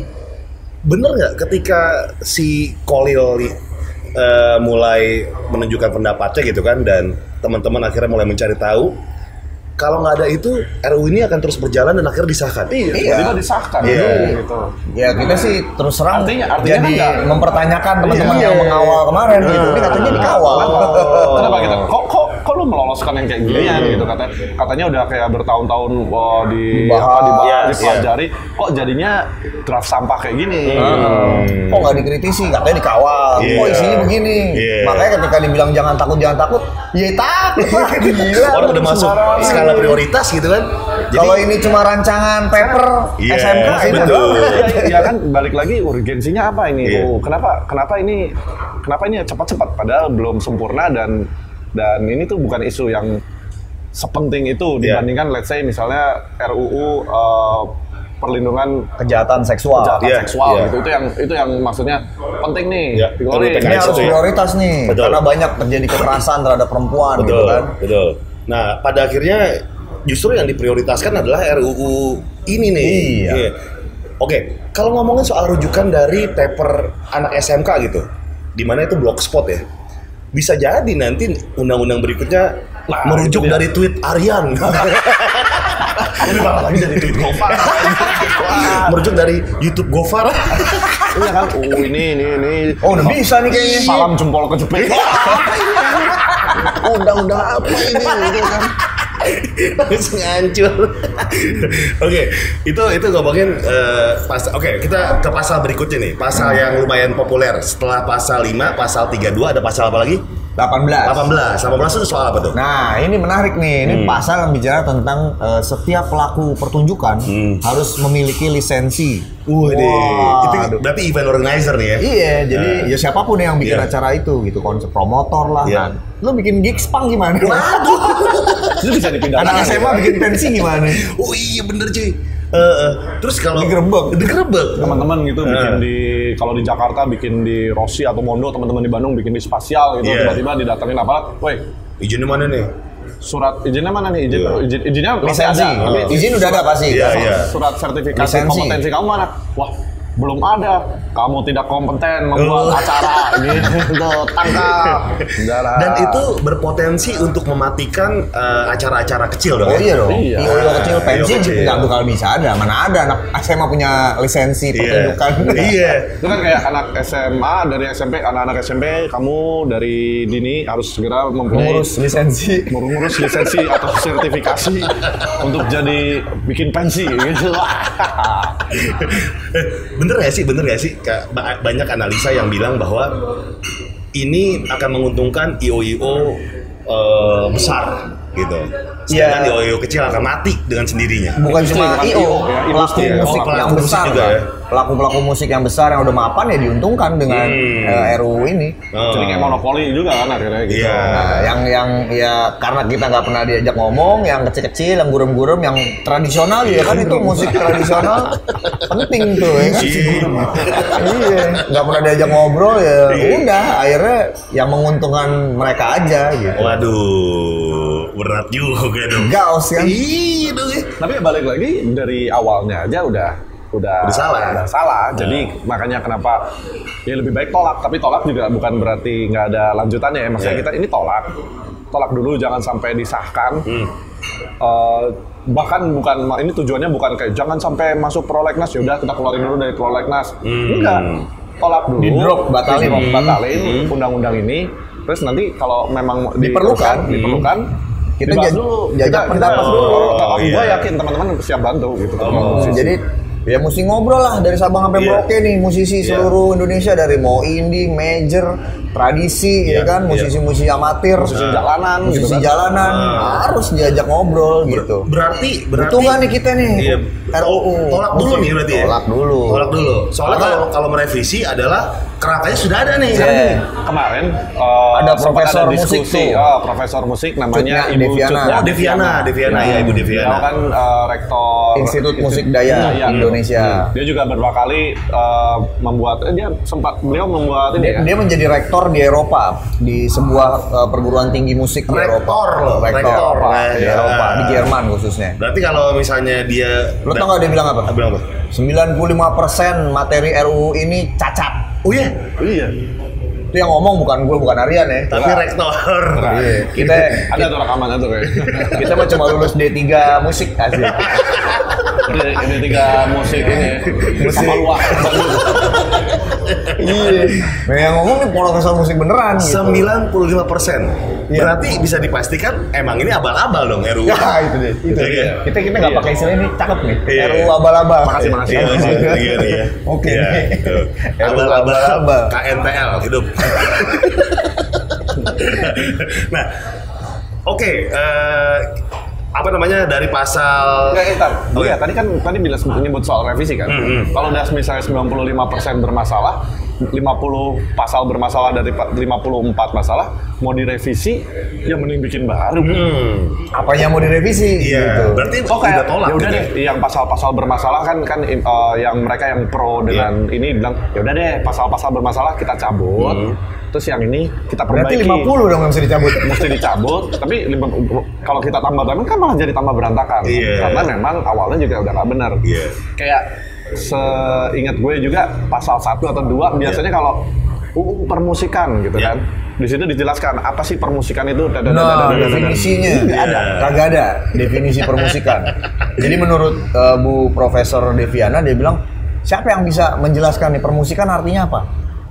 bener nggak ketika si Kolil eh, mulai menunjukkan pendapatnya gitu kan dan teman-teman akhirnya mulai mencari tahu kalau nggak ada itu RUU ini akan terus berjalan dan akhirnya disahkan. Iya, Iya. tiba-tiba disahkan Iya. gitu. Ya kita sih terus terang Artinya- artinya jadi kan mempertanyakan teman-teman Iya. yang mengawal kemarin gitu. Ini katanya dikawal. Kenapa gitu? Kok kok kok lu meloloskan yang kayak ginian gitu katanya? Katanya udah kayak bertahun-tahun wah, di Dibahas. apa dibahas, Iya, dipelajari. Kok jadinya draft sampah kayak gini? Kok nggak dikritisi? Katanya dikawal. Iya. Kok isinya begini? Iya. Makanya ketika dibilang jangan takut, jangan takut, ya takut. Gila. Orang udah masuk skala prioritas gitu kan. Jadi Kalau ini cuma rancangan paper Iya, SMK ini betul. ya, ya kan balik lagi urgensinya apa ini? Iya. Oh, kenapa kenapa ini kenapa ini cepat-cepat padahal belum sempurna dan dan ini tuh bukan isu yang sepenting itu Iya. dibandingkan let's say misalnya RUU eh, perlindungan kejahatan seksual. kejahatan Iya, seksual iya. gitu itu yang itu yang maksudnya penting nih Iya, dikeluarin. RUU Ini harus ya. prioritas nih, Betul. karena banyak terjadi kekerasan terhadap perempuan gitu betul, kan. betul. Nah, pada akhirnya justru yang diprioritaskan adalah RUU ini nih. Iya. Oke, kalau ngomongin soal rujukan dari paper anak SMK gitu, di mana itu blogspot ya, bisa jadi nanti undang-undang berikutnya Nah, merujuk itu dia. dari tweet Aryan. Ini lagi dari tweet Gofar. merujuk dari YouTube Gofar. Iya kan, oh ini ini ini. Oh udah bisa nih kayaknya. Salam jempol kejepit. Undang-undang apa ini gitu kan. Langsung hancur. Oke, itu itu ngomongin eh, pas oke, kita ke pasal berikutnya nih. Pasal yang lumayan populer. Setelah pasal 5, pasal 32 ada pasal apa lagi? 18. 18. 18 itu soal apa tuh? Nah, ini menarik nih. Ini Hmm. pasal yang bicara tentang eh, setiap pelaku pertunjukan Hmm. harus memiliki lisensi. Wah, itu aduh. berarti event organizer nih ya? Iya, jadi Nah. ya siapa pun yang bikin Iya. acara itu gitu, konsep promotor lah. Iya. Kan. Lu bikin gigs pang gimana? Itu bisa dipindahkan. Anak SMA bikin pensi gimana? Oh iya bener cuy. Eh, eh. terus kalau Digerebek. digerebek. teman-teman gitu Eh. bikin di kalau di Jakarta bikin di Rossi atau Mondo teman-teman di Bandung bikin di Spasial gitu Iya. tiba-tiba didatengin aparat, woi Izinnya mana nih? surat izinnya mana nih izin Iya. izin izinnya masih Lisensi. ada tapi Izin udah ada pasti. Iya, iya. surat sertifikasi Lisensi. kompetensi kamu mana wah belum ada kamu tidak kompeten Oh. membuat acara gitu tangkap. Dan itu berpotensi untuk mematikan eh, acara-acara kecil dong. Oh ya? iya dong. Iya. Io kecil pensi Io kecil. nggak bakal bisa ada. Mana ada anak SMA punya lisensi Iya. pertunjukan. Iya. itu kan kayak anak SMA dari SMP anak-anak SMP kamu dari dini harus segera Mengurus lisensi. mengurus lisensi atau sertifikasi untuk jadi bikin pensi gitu. Bener ya sih, bener ya sih. Banyak analisa yang bilang bahwa ini akan menguntungkan IO-IO eh, besar gitu. Sedangkan Iya. IO-IO kecil akan mati dengan sendirinya. Bukan cuma IO, IO, ya, pelaku industri ya. musik pelaku yang besar juga ya. Pelaku-pelaku musik yang besar yang udah mapan ya diuntungkan dengan Hmm. eh, RUU ini. Oh. Jadi kayak monopoli juga kan akhirnya gitu. Iya. Nah, yang yang ya karena kita nggak pernah diajak ngomong, yang kecil-kecil, yang gurem-gurem, yang tradisional ya kan itu musik tradisional penting tuh ya kan. iya, nggak pernah diajak ngobrol ya. Iya. Udah, akhirnya yang menguntungkan mereka aja gitu. Waduh, berat juga dong. Gaus kan. Iya dong ya. Tapi balik lagi dari awalnya aja udah udah Udah salah. Udah salah. Jadi makanya kenapa ya lebih baik tolak. Tapi tolak juga bukan berarti nggak ada lanjutannya ya. Maksudnya Iya. kita ini tolak. Tolak dulu jangan sampai disahkan. Hmm. Eh, bahkan bukan ini tujuannya bukan kayak jangan sampai masuk prolegnas ya udah kita keluarin dulu dari prolegnas. Hmm. Enggak. Tolak dulu. Di-drop, batalin. Di-drop, Hmm. batalin undang-undang ini. Terus nanti kalau memang Diperlukan. diteruskan, diperlukan Kita jaj- dulu. jajak pendapat kita, dulu. Oh, Oh, gue iya. yakin teman-teman siap bantu gitu. Oh. Jadi ya mesti ngobrol lah dari Sabang sampai Iya. Merauke nih musisi Iya. seluruh Indonesia dari mau indie, major, tradisi Iya, ya kan, iya. musisi-musisi amatir, Musisi jalanan gitu musisi kan. jalanan Ah. harus diajak ngobrol Ber- gitu. Berarti berarti nggak nih kita nih Iya. RUU? Tolak dulu nih berarti ya. Tolak dulu. Tolak dulu. Soalnya kalau kalau merevisi adalah kerangkanya sudah ada nih. Iya. Gini, kemarin eh, Ada profesor ada musik tuh. oh, profesor musik namanya Cutnya Ibu Deviana. Cutnya Oh, Deviana, Deviana, ya, Ibu Deviana. Beliau kan eh, rektor Institut Musik Daya Indonesia. Hmm. Dia juga beberapa kali eh, membuat eh, dia sempat beliau membuat ini Dia, ya. dia menjadi rektor di Eropa di sebuah uh, perguruan tinggi musik di Rektor Eropa. loh, rektor, rektor. Eropa, di Iya. Eropa, di Jerman khususnya. Berarti kalau misalnya dia Lo tau gak dia bilang apa? Bilang apa? 95% materi RUU ini cacat. 欧耶！欧耶！Itu yang ngomong bukan gue, bukan Aryan ya. tapi rektor. Iya. Kita Ada tuh rekamannya tuh kayak. kita mah cuma lulus D3 musik ini tiga musik ini. Musik. Sama luar. iya. Nah, yang ngomong nih profesor musik beneran gitu. 95 persen. Iya. Berarti bisa dipastikan emang ini abal-abal dong RUU. Ya itu deh. Itu. Iya. Kita kita nggak Iya. pakai istilah ini cakep nih. Iya. RUU abal-abal. Makasih, makasih. Iya, iya, iya, iya. Oke. Iya, abal-abal. KNTL hidup. Nah, oke. eh, apa namanya dari pasal Enggak, entar. Oh, Iya, iya. tadi kan tadi bilang menyebut soal revisi kan. Hmm, hmm. Kalau udah misalnya 95% bermasalah, 50 pasal bermasalah dari pa- 54 masalah, mau direvisi, ya mending bikin baru. Hmm, Apanya mau direvisi? iya. Gitu. Berarti Oh kayak udah tolak. ya udah gitu deh, yang pasal-pasal bermasalah kan kan eh, yang mereka yang pro dengan Iya. ini bilang ya udah deh pasal-pasal bermasalah kita cabut. Hmm. Terus yang ini kita Berarti perbaiki. 50 dong yang bisa dicabut. mesti dicabut, tapi lima- kalau kita tambah tambah kan malah jadi tambah berantakan. Iya. Karena memang awalnya juga udah nggak benar. Iya. Kayak seingat gue juga pasal satu atau dua iya. biasanya yeah. kalau UU permusikan gitu yeah. kan. Di situ dijelaskan apa sih permusikan itu dan no, nah, definisinya enggak ada. Kagak ada definisi permusikan. Jadi menurut uh, Bu Profesor Deviana dia bilang siapa yang bisa menjelaskan nih permusikan artinya apa?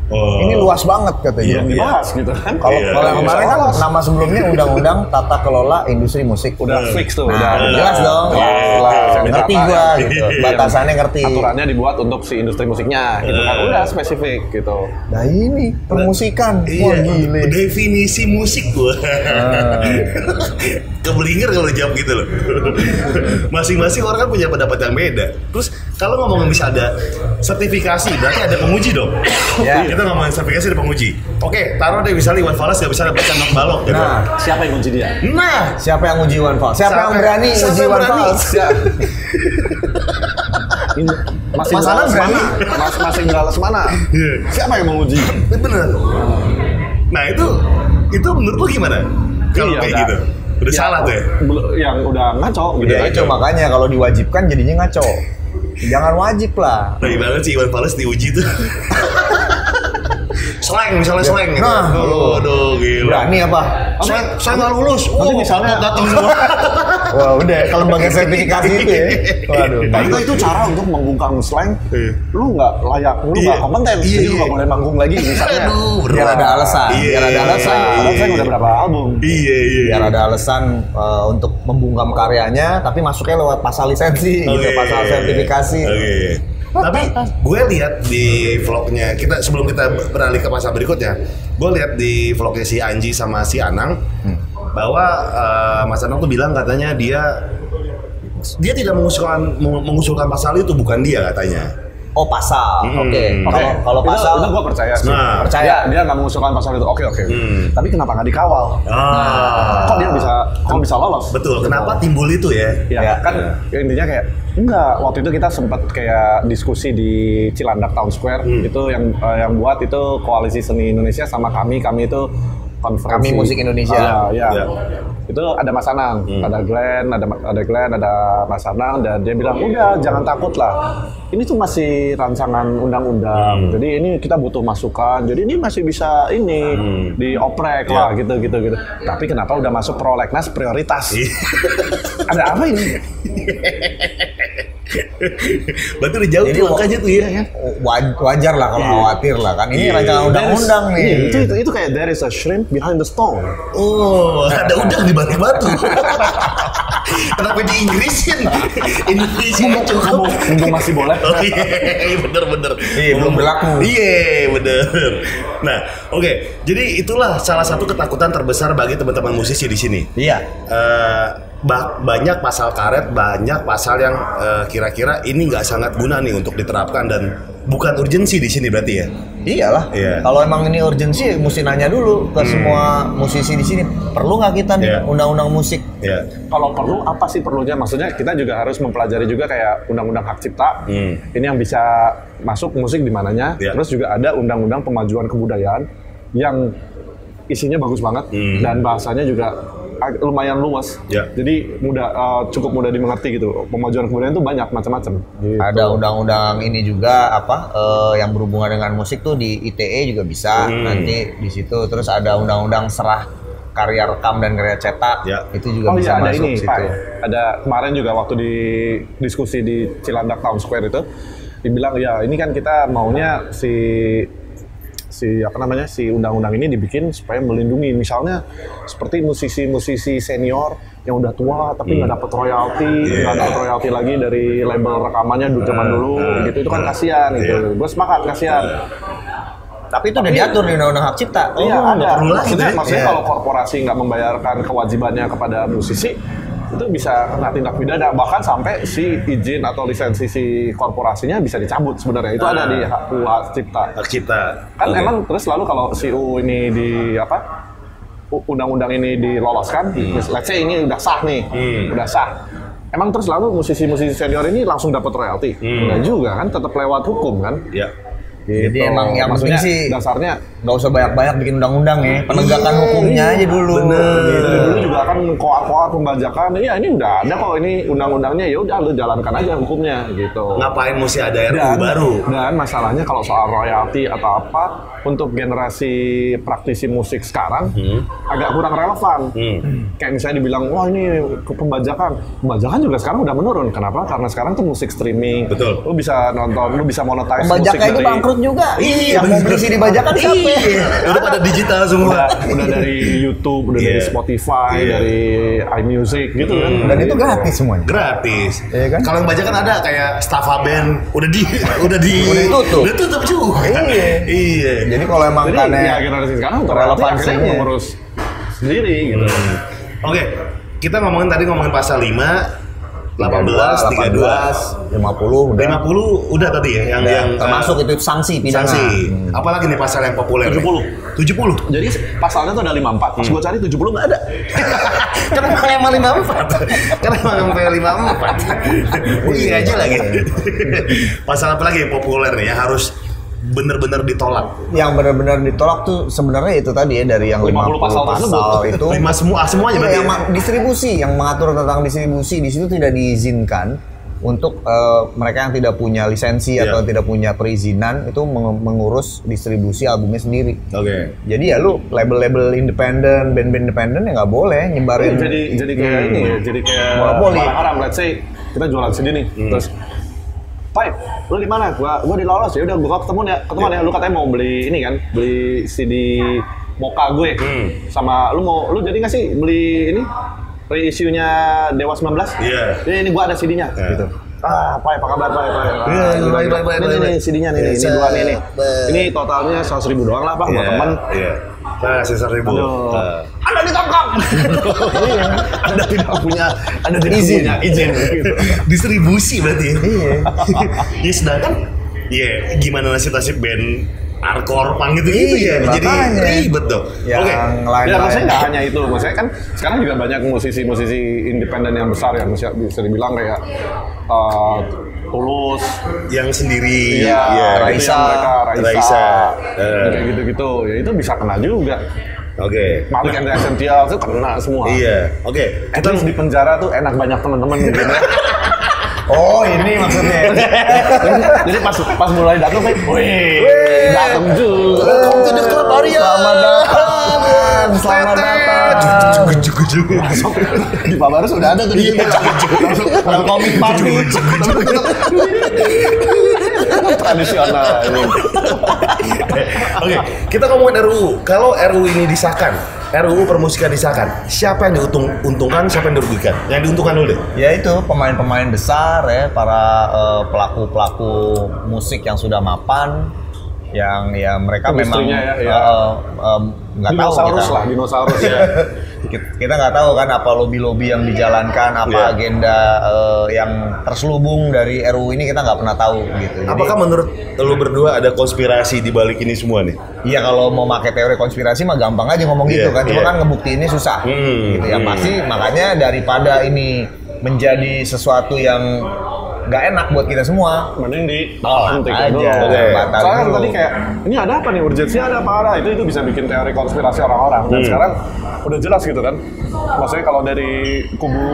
Oh. Ini luas banget katanya. Iya, Belum dibahas gitu kan. Kalau Iya, kalau yang iya. kemarin kan nama sebelumnya Undang-Undang Tata Kelola Industri Musik. Udah Hmm. fix tuh. Nah, udah, jelas dong. Yang Ngerti gua gitu. Iya. Batasannya ngerti. Aturannya dibuat untuk si industri musiknya gitu kan. Udah spesifik gitu. Nah ini permusikan. Wah Iya, gile. definisi musik gua. Ah. Kebelinger kalau jawab gitu loh. Masing-masing orang kan punya pendapat yang beda. Terus kalau ngomongin bisa ada sertifikasi, berarti ada penguji dong. Ya. Kita ngomongin sertifikasi ada penguji. Oke, taruh deh misalnya Iwan Fals nggak bisa dapat nok balok. gitu. Nah, Siapa yang kunci dia? nah, siapa yang uji Iwan Fals? Siapa, Siapa- yang berani siapa uji yang Iwan? Fals? Masih Mas Anang Anang berani. Mas masih Nggales mana? Iya. Siapa yang menguji? Bener. Nah itu itu menurut lu gimana? Kalau Iya, kayak udah. gitu, udah Ya, salah tuh ya. Yang udah ngaco gitu. Ya itu makanya kalau diwajibkan jadinya ngaco. Jangan wajib lah. Baik banget sih Iwan Fals diuji tuh. slang misalnya slang gitu. Nah. Aduh, gila. Berani apa? Saya saya nggak lulus. Nanti Oh, misalnya- datang semua. Wah udah ke lembaga sertifikasi itu ya. Waduh. Nah, itu itu cara untuk membungkam slang. Iya. Lu nggak layak, lu Iya. nggak kompeten, Iya, jadi lu iya. nggak boleh manggung lagi misalnya. Aduh, Biar ada alasan, Iya, biar ada alasan. iya, iya. saya udah berapa album. Iya iya. Biar ada alasan uh, untuk membungkam karyanya, tapi masuknya lewat pasal lisensi, gitu, pasal sertifikasi. Oke. Tapi gue lihat di vlognya kita sebelum kita beralih ke masa berikutnya, gue lihat di vlognya si Anji sama si Anang bahwa eh, Mas Anang tuh bilang katanya dia dia tidak mengusulkan mengusulkan pasal itu bukan dia katanya. Oh pasal, Hmm, oke. oke. Kalau kalau Itu- pasal, itu, gua percaya sih. Nah. percaya dia nggak mengusulkan pasal itu. Oke oke. Hmm. Tapi kenapa nggak dikawal? Ah. Kok dia bisa kok bisa lolos? Betul. Kenapa timbul itu ya? Ya, Ya. kan intinya kayak enggak waktu itu kita sempat kayak diskusi di Cilandak Town Square Hmm. itu yang eh, yang buat itu koalisi seni Indonesia sama kami kami itu konferensi Kami Musik Indonesia. Ah, ya. Ya. Itu ada Mas Anang Hmm. ada Glenn ada ada Glenn ada Mas Anang dan dia bilang udah jangan takut lah ini tuh masih rancangan undang-undang Hmm. jadi ini kita butuh masukan jadi ini masih bisa ini Hmm. dioprek lah gitu gitu gitu tapi kenapa udah masuk prolegnas prioritas Iya. ada apa ini Berarti udah jauh Jadi tuh angkanya tuh ya. wa- wajar lah kalau Iya. khawatir lah kan. Ini Iya. rancangan undang-undang nih. Iya, itu, itu itu kayak there is a shrimp behind the stone. Oh, ada udang di balik batu. Kenapa di Inggrisin? Indonesia cukup. Mumpung, mumpung masih boleh. Oh iya, bener bener. Iya, belum berlaku. Iya, bener. Nah, oke. Jadi itulah salah satu ketakutan terbesar bagi teman-teman musisi di sini. Iya. Eh, ba- banyak pasal karet, banyak pasal yang eh, kira-kira ini nggak sangat guna nih untuk diterapkan dan bukan urgensi di sini berarti ya. Iyalah. Iya. Kalau emang ini urgensi, mesti nanya dulu ke semua musisi di sini. Perlu nggak kita nih Iya. undang-undang musik? Ya. Kalau perlu apa sih perlunya? Maksudnya kita juga harus mempelajari juga kayak undang-undang hak cipta. Hmm. Ini yang bisa masuk musik di mananya. Iya. Terus juga ada undang-undang pemajuan kebudayaan yang isinya bagus banget Hmm. dan bahasanya juga lumayan luas. Iya. Jadi mudah eh, cukup mudah dimengerti gitu. Pemajuan kebudayaan itu banyak macam-macam. Gitu. Ada undang-undang ini juga apa eh, yang berhubungan dengan musik tuh di ITE juga bisa Hmm. nanti di situ. Terus ada undang-undang serah karya rekam dan karya cetak. Ya. Itu juga oh bisa iya ada masuk ini situ. Pak. Ada kemarin juga waktu di diskusi di Cilandak Town Square itu dibilang ya ini kan kita maunya si si apa namanya si undang-undang ini dibikin supaya melindungi. Misalnya seperti musisi-musisi senior yang udah tua tapi nggak dapat royalti nggak dapat royalti lagi dari label rekamannya dulu zaman dulu gitu. Itu kan kasihan gitu Iya. gue sepakat kasihan. Tapi itu udah diatur di undang-undang hak cipta. iya nggak ada. perlu lagi maksudnya, ya? maksudnya Iya. kalau korporasi nggak membayarkan kewajibannya kepada musisi itu bisa kena tindak pidana bahkan sampai si izin atau lisensi si korporasinya bisa dicabut sebenarnya itu ada di hak UU hak cipta Hak cipta. kan Oke. emang terus lalu kalau si UU ini di apa u- undang-undang ini diloloskan let's say ini udah sah nih Hmm. udah sah emang terus lalu musisi-musisi senior ini langsung dapat royalti Hmm. enggak juga kan tetap lewat hukum kan Ya. Jadi emang yang penting Maksudnya sih dasarnya nggak usah banyak-banyak bikin undang-undang ya. Penegakan Iya, hukumnya aja dulu. Gitu. Dulu juga kan koar-koar pembajakan, iya ini udah ada kok ini undang-undangnya ya udah lu jalankan aja hukumnya gitu. Ngapain mesti ada RU Dan, baru? dan masalahnya kalau soal royalti atau apa untuk generasi praktisi musik sekarang Hmm. agak kurang relevan. Hmm. Kayak misalnya dibilang wah ini ke pembajakan, pembajakan juga sekarang udah menurun. Kenapa? Karena sekarang tuh musik streaming. Betul. Lu bisa nonton, lu bisa monetize Pembajak musik aja dari bangkrut juga. Iya, yang mau beli CD bajakan siapa? Iya. Udah pada digital semua. udah, udah dari YouTube, udah dari Iya. Spotify, Iya. dari iMusic gitu kan. Dan itu gratis semuanya. gratis. Iya kan? Kalau yang bajakan ada kayak Staffa Band udah di udah di Udah ditutup. Udah tutup juga. Iya. Iya. Jadi kalau emang karena ya generasi sekarang untuk relevansinya. mengurus sendiri gitu. Oke, kita ngomongin tadi ngomongin pasal 5 18, 32. 50 udah. 50 udah tadi ya yang Udah, yang termasuk itu sanksi pidana. sanksi. Hmm. Apalagi nih pasal yang populer? 70. 70. Jadi pasalnya tuh ada 54. Hmm. Pas gue cari 70 nggak ada. Kan emang emang 54. Kan emang sampai 54. Iya aja lagi. Pasal apa lagi yang populer nih yang harus bener-bener ditolak? Yang benar-benar ditolak tuh sebenarnya itu tadi ya dari yang 50 50, pasal pasal, itu. Lima semua semuanya Iya, berarti. yang ya? distribusi yang mengatur tentang distribusi di situ tidak diizinkan untuk eh, mereka yang tidak punya lisensi Iya. atau tidak punya perizinan itu meng- mengurus distribusi albumnya sendiri. Oke. Jadi ya lu label-label independen, band-band independen ya nggak boleh nyebarin. jadi jadi kayak ini ya, jadi kayak Monopoli. barang-barang. Let's say kita jualan CD nih, Hmm. terus Pai, lu di mana? Gua gua di Lolos ya udah gua ketemu ya, ketemuan ya. Lu katanya mau beli ini kan, beli CD Moka gue. Hmm. Sama lu mau lu jadi nggak sih beli ini reissue-nya Dewa 19? Iya. Ini, ini gua ada CD-nya Iya. gitu. Ah, Pai, apa kabar, Iya, baik, gitu. baik, baik, Ini, ini. CD-nya nih, Iya, ini dua nih, sabar. Ini totalnya 100 ribu doang lah, Bang, buat Iya, teman. Iya. Nah, sisa ribu. Eh. Anda ditangkap. Iya. Anda tidak punya, Anda tidak Izin. punya izin. Gitu. distribusi berarti. Iya. ya sedangkan ya gimana nasib-nasib band punk gitu gitu Iya, ya. Jadi ribet dong. Oke. lain Ya maksudnya nggak hanya itu, maksudnya kan sekarang juga banyak musisi-musisi independen yang besar yang bisa, bisa dibilang kayak uh, Tulus, Yang sendiri ya. itu Raisa. mereka, Raisa, Raisa. Eh. kayak gitu-gitu, ya itu bisa kena juga. Oke. Malik and the Essential itu kena semua. Iya. Oke. At least di penjara tuh enak banyak teman-teman gitu. Oh ini maksudnya. Jadi pas pas mulai datang wih, datang juga. Welcome to the club Arya. Selamat datang. Selamat datang. Langsung di Pabarus udah ada tuh di situ. Langsung komik party. Tradisional ini. Oke, kita ngomongin RUU. Kalau RUU ini disahkan, RUU permusikan disahkan, siapa yang diuntungkan, siapa yang dirugikan? Yang diuntungkan dulu deh. Ya itu pemain-pemain besar ya, para eh, pelaku-pelaku musik yang sudah mapan, yang ya mereka memang ya, ya. em, nggak tahu Dinosaurus kita. lah, dinosaurus ya. Kita- nggak tahu kan apa lobby-lobby yang dijalankan, apa Iya. agenda eh, yang terselubung dari RUU ini kita nggak pernah tahu gitu. Jadi, Apakah menurut lu berdua ada konspirasi di balik ini semua nih? Iya kalau mau pakai teori konspirasi mah gampang aja ngomong Iya, gitu kan. Cuma iya. kan ngebuktiinnya susah. Hmm, gitu ya hmm. pasti makanya daripada ini menjadi sesuatu yang nggak enak buat kita semua. Mending di Tolak hentikan aja. dulu. Batal Soalnya kan dulu. tadi kayak ini ada apa nih urgensinya ada apa ada itu itu bisa bikin teori konspirasi orang-orang dan Hmm. sekarang udah jelas gitu kan. Maksudnya kalau dari kubu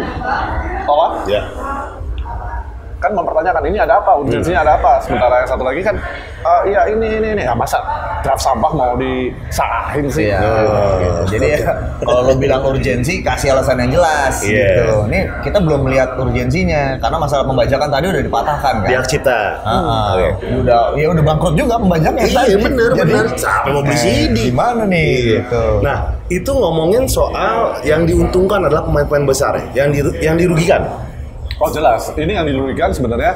tolak Ya. Kan mempertanyakan ini ada apa urgensinya ada apa sementara yang satu lagi kan "Eh, iya ini ini ini ya masa draft sampah mau disalahin sih Iya. Oh, gitu. Jadi ya, kalau lo bilang urgensi kasih alasan yang jelas Iya. gitu. Ini kita belum melihat urgensinya karena masalah pembajakan tadi udah dipatahkan kan. Di. Ah, ah. Oke. udah ya udah bangkrut juga pembajakannya Iya tadi. bener Jadi, bener. Sampai mau beli eh, CD. Gimana nih gitu. Nah, itu ngomongin soal yang diuntungkan adalah pemain-pemain besar ya, yang diru- yang dirugikan. Oh jelas ini yang dirugikan sebenarnya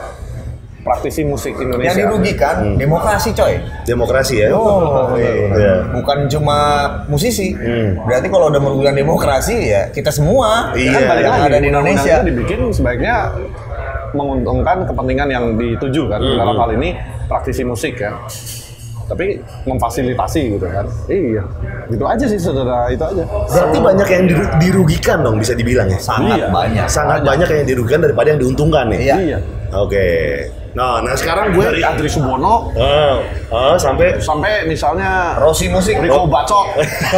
praktisi musik Indonesia Yang dirugikan demokrasi coy. Demokrasi ya. Oh, iya. Iya. Bukan cuma musisi. Hmm. Berarti kalau udah merugikan demokrasi ya kita semua Iya. kan balik yang lagi ada di Indonesia. itu dibikin sebaiknya menguntungkan kepentingan yang dituju kan Hmm. dalam hal ini praktisi musik ya tapi memfasilitasi gitu kan iya gitu aja sih saudara itu aja Berarti banyak yang diru- dirugikan dong bisa dibilang ya. Sangat Iya. banyak. Sangat banyak yang dirugikan daripada yang diuntungkan nih. Iya. iya Oke. Nah, nah sekarang gue dari Adri Subono Oh, oh, sampai sampai misalnya Rossi musik. Rico Bacok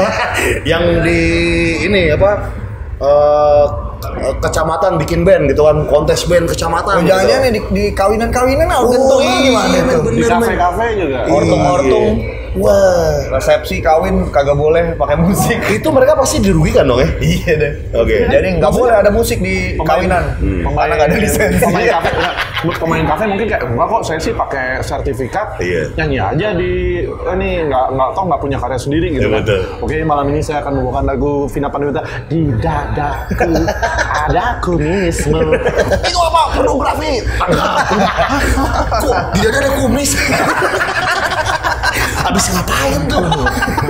yang di ini apa eh, ke- kecamatan bikin band gitu kan kontes band kecamatan Oh, gitu. jangan-jangan nih di, di kawinan-kawinan ah, udah Oh, tuh iya, gimana bener. di kafe-kafe juga Iya. Wah, Resepsi kawin kagak boleh pakai musik. itu mereka pasti dirugikan dong ya. iya deh. Oke. Jadi nggak boleh ada musik di kawinan. pemain Karena nggak ada lisensi. pemain kafe pemain kafe mungkin kayak enggak kok saya sih pakai sertifikat Iya. nyanyi aja di ini nggak nggak toh nggak punya karya sendiri gitu Iya, kan betul. oke malam ini saya akan membawakan lagu Vina Panduwinata di dadaku ada kumisme itu apa pornografi Kok di dada ada kumis? Habis ngapain tuh?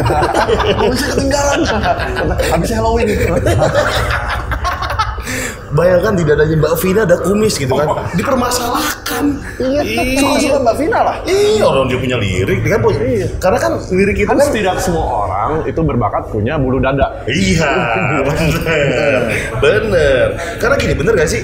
kumisnya ketinggalan habis Halloween Bayangkan di dadanya Mbak Vina ada kumis gitu kan. Dipermasalahkan. Iya. Suka-suka Mbak Vina lah. Iya, orang dia punya lirik, dia kan punya. Karena kan lirik itu Kan kan tidak semua orang itu berbakat punya bulu dada. Iya, bener, bener. Karena gini, bener gak sih?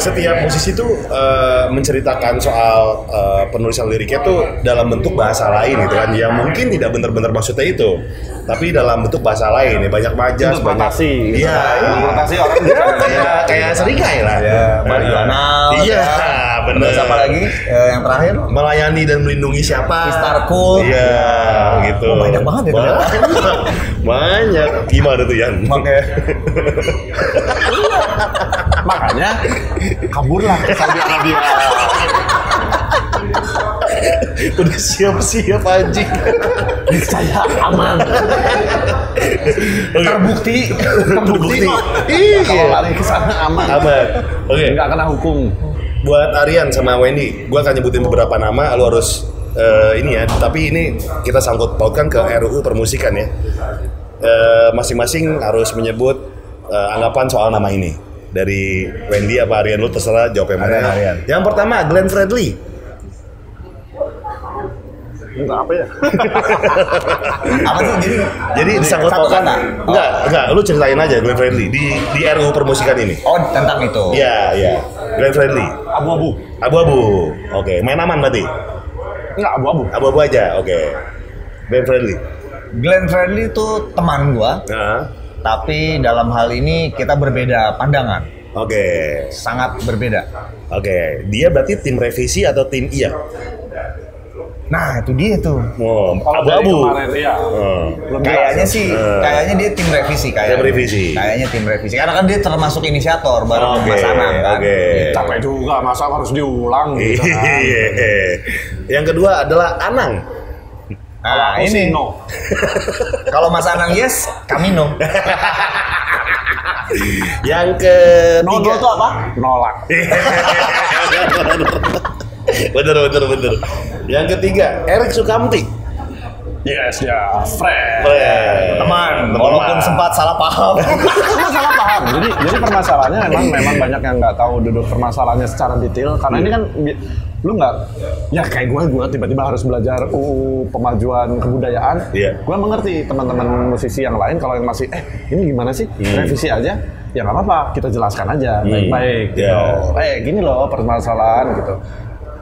Setiap musisi tuh eh, menceritakan soal eh, penulisan liriknya tuh dalam bentuk bahasa lain gitu kan, yang mungkin tidak bener-bener maksudnya itu, tapi dalam bentuk bahasa lain ya banyak majas, banyak. Interpretasi. gitu. Iya, Interpretasi orang Ya, kayak kayak seringai lah. Ya, Mariana. Iya, bener. Terus apa lagi? Eh, yang terakhir? Melayani dan melindungi siapa? Star Cool. Iya, gitu. Oh, banyak banget ya, Banyak. banyak. Gimana tuh Yan? Makanya Makanya kaburlah ke Saudi Arabia. Udah siap-siap anjing. Saya aman. terbukti Terbukti. Kalau Iya. lari ke sana aman. Aman. Oke. Nggak kena hukum. Buat Aryan sama Wendy, gua akan nyebutin beberapa nama, lu harus eh, ini ya. Tapi ini kita sangkut pautkan ke RUU permusikan ya. Eh, Masing-masing harus menyebut eh, anggapan soal nama ini. Dari Wendy apa Aryan lu terserah jawab yang mana. Aryan, Aryan. Yang pertama Glenn Fredly. Enggak apa ya? apa sih jadi Jadi disangkut satu pautkan. kata? Enggak, enggak, lu ceritain aja Glenn Fredly di di RUU permusikan ini. Oh tentang itu. Iya, iya. Glenn Fredly. Abu-abu. Abu-abu. Oke, main aman berarti. Enggak abu-abu. Abu-abu aja. Oke. Glenn Fredly. Glenn Fredly itu teman gua, Nah, tapi dalam hal ini kita berbeda pandangan, oke. sangat berbeda. Oke, dia berarti tim revisi atau tim iya? Nah itu dia tuh. Oh, dari abu-abu. iya. Hmm. Kayaknya sih, Eh. kayaknya dia tim revisi kayaknya. Tim revisi. Kayaknya tim revisi. Karena kan dia termasuk inisiator bareng Oke, Mas Anang kan. oke. Capek juga, masa harus diulang gitu kan. Iya. Yang kedua adalah Anang. Nah Aku sih ini, no. kalau Mas Anang yes, kami no. Yang ketiga. No, no itu apa? Nolak. bener, bener, bener. Yang ketiga, Erik Sukamti. Yes, ya. Friend. Friend. Teman, Teman. walaupun sempat salah paham. Salah paham. Jadi, jadi permasalahannya memang memang banyak yang nggak tahu duduk permasalahannya secara detail. Karena ini kan bi- lu nggak, ya kayak gue, gue tiba-tiba harus belajar UU pemajuan kebudayaan. Iya. Gue mengerti teman-teman musisi yang lain kalau yang masih, eh ini gimana sih? Revisi aja. Ya nggak apa-apa, kita jelaskan aja baik-baik. Gitu. Iya. Eh gini loh permasalahan gitu.